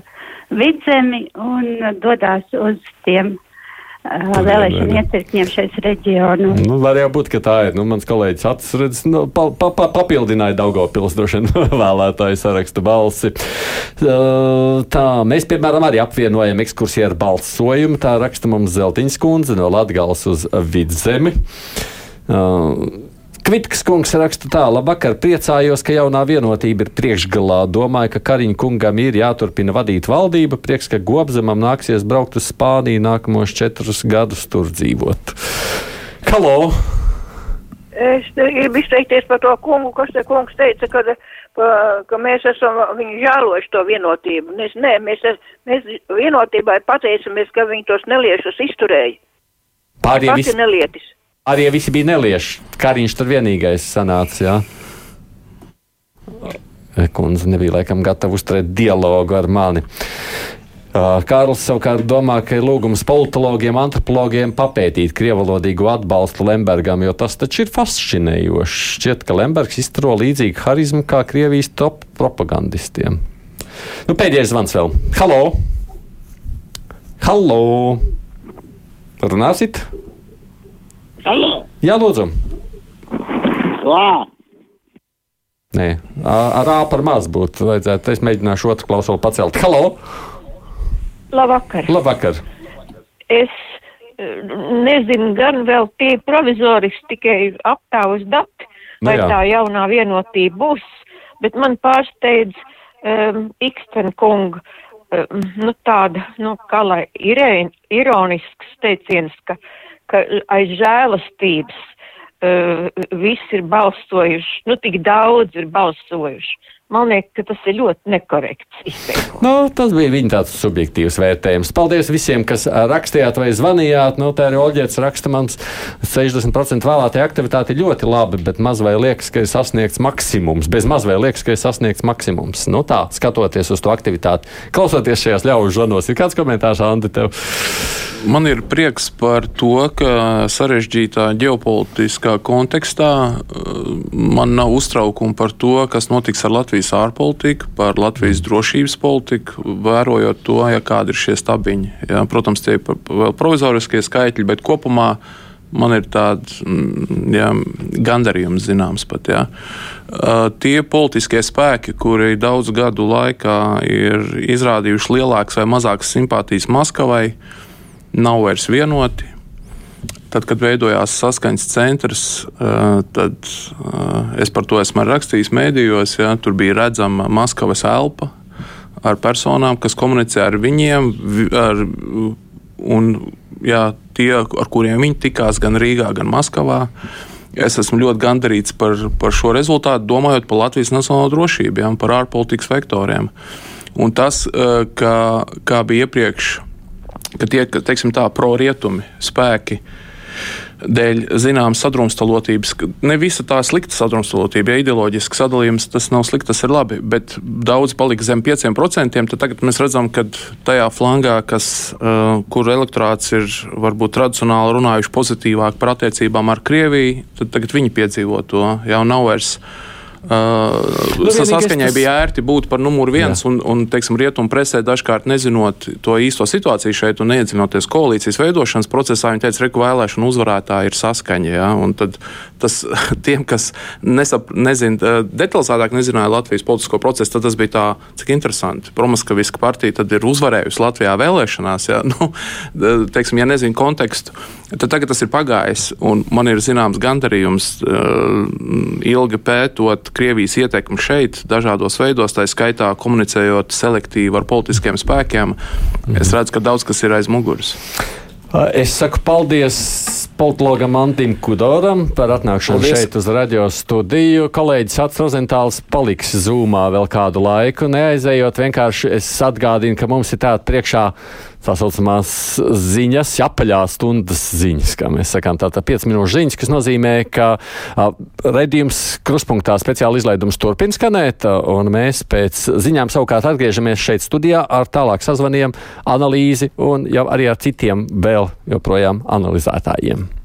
vidzemi un dodās uz tiem uh, vēlēšanu iecirkņiem šais reģionos. Nu, var jau būt, ka tā ir. Nu, mans kolēģis atceras, nu, pa, pa, pa, papildināja Daugopils droši vien vēlētāju sarakstu balsi. Uh, tā, mēs, piemēram, arī apvienojam ekskursiju ar balsojumu. Tā raksta mums Zeltiņas kundze no Latgals uz Vidzemi. Uh, Kvitkas kungs raksta tā, labvakar, priecājos, ka jaunā vienotība ir priekšgalā. Domāju, ka Kariņa kungam ir jāturpina vadīt valdība. Prieks, ka Gobzemam nāksies braukt uz Spāniju nākamos četrus gadus tur dzīvot. Halo! Es gribu izteikties par to kungu, kas te kungs teica, ka, pa, ka mēs esam viņu žēlojuši to vienotību. Mēs, nē, mēs, mēs vienotībai pateicamies, ka viņi tos neliešus izturēja. Pārējie visi nelietis arī visi bija nelieši. Kariņš tur vienīgais sanāca. Jā. Kundze nebija laikam gatava uzturēt dialogu ar mani. Kārlis savukārt domā, ka ir lūgums politologiem, antropologiem papētīt krievalodīgo atbalstu Lembergam, jo tas taču ir fascinējoši. Šķiet, ka Lembergs izturo līdzīgu harizmu kā Krievijas top propagandistiem. Nu, pēdējais zvans vēl. Halo! Halo! Runāsit? Halo! Jā, lūdzu! Lā! Nē, ar A par maz būtu vajadzētu. Es mēģināšu otru klausuli pacelt. Halo! Labvakar! Labvakar! Es nezinu, gan vēl tie provizoriski tikai aptāvus dati, Nu vai jā. tā jaunā vienotība būs, bet man pārsteidz um, Iksten kunga, um, nu tāda, nu kā lai irēn, ironisks teiciens, ka, ka aiz žēlastības uh, visi ir balsojuši, nu tik daudz ir balsojuši. Man liekas, ka tas ir ļoti nekorekts izteikums. Nu, tas bija viņa tāds subjektīvs vērtējums. Paldies visiem, kas rakstījāt vai zvanījāt. Nu, tā ir Oļģēts raksta, mums 60% vēlētāja aktivitāte ir ļoti labi, bet maz vai liekas, ka ir sasniegts maksimums. Bez maz vai liekas, ka ir sasniegts maksimums. Nu tā, skatoties uz to aktivitāti. Klausoties šajās ļaužu zvanos, ir kāds komentārs, Andi, tev? Man ir prieks par to, ka sarežģītā ģeopolitiskā kontekstā man nav uztraukuma par to, kas notiks ar Latvijas ārpolitiku, par Latvijas drošības politiku, vērojot to, ja kādi ir šie stabiņi. Jā, protams, tie ir vēl provizoriskie skaitļi, bet kopumā man ir tāds mm, jā, gandarījums zināms pat. Jā. Tie politiskie spēki, kuri daudzu gadu laikā ir izrādījuši lielākas vai mazākas simpātijas Maskavai, nav vairs vienoti. Tad, kad veidojās saskaņas centrs, uh, tad uh, es par to esmu rakstījis mēdījos. Ja, tur bija redzama Maskavas elpa ar personām, kas komunicē ar viņiem. vi- Ar, un, jā, tie, ar kuriem viņi tikās gan Rīgā, gan Maskavā. Es esmu ļoti gandarīts par, par šo rezultātu, domājot par Latvijas nacionālo drošību, ja, par ārpolitikas vektoriem. Un tas, uh, kā, kā bija iepriekš, ka tie, teiksim tā, pro-rietumi spēki dēļ zināmas sadrumstalotības, ne visa tā slikta sadrumstalotība, ja ideoloģisks sadalījums, tas nav slikti, tas ir labi, bet daudz palika zem 5%, tad tagad mēs redzam, ka tajā flangā, kas, uh, kur elektorāts ir varbūt tradicionāli runājuši pozitīvāk par attiecībām ar Krieviju, tad tagad viņi piedzīvo to, jau nav vairs. Uh, Nu, saskaņai tas- bija ērti būt par numuru viens, un, un teiksim, rietumu presē dažkārt nezinot to īsto situāciju šeit un neiedzinoties koalīcijas veidošanas procesā, viņi teica, ka vēlēšana uzvarētāji ir saskaņa. Ja? Un tad tas tiem, kas nesap, nezin, eh, detalizētāk nezināja Latvijas politisko procesu, tad tas bija tā, cik interesanti. Promaskaviska partija tad ir uzvarējusi Latvijā vēlēšanās. Ja? Nu, teiksim, ja nezinu kontekstu, tad tagad tas ir pagājis, un man ir zināms gandarījums uh, ilgi pētot Krievijas ietekmi šeit, dažādos veidos, tā skaitā komunicējot selektīvi ar politiskiem spēkiem. Es redzu, ka daudz kas ir aiz muguras. Es saku paldies politologam Antim Kudoram par atnākšanu Paldies. šeit uz radio studiju. Kolēģis Ats Rozentāls paliks zūmā vēl kādu laiku. Neaizējot, vienkārši es atgādinu, ka mums ir tāda priekšā tā saucamās ziņas, apaļās stundas ziņas, kā mēs sakām. Tātad 5 minūšu ziņas, kas nozīmē, ka a, redzījums kruspunktā speciāli izlaidums turpina skanēt, a, un mēs pēc ziņām savukārt atgriežamies šeit studijā ar tālāk sazvaniem, analīzi un jau arī ar citiem vēl joprojām analizētājiem.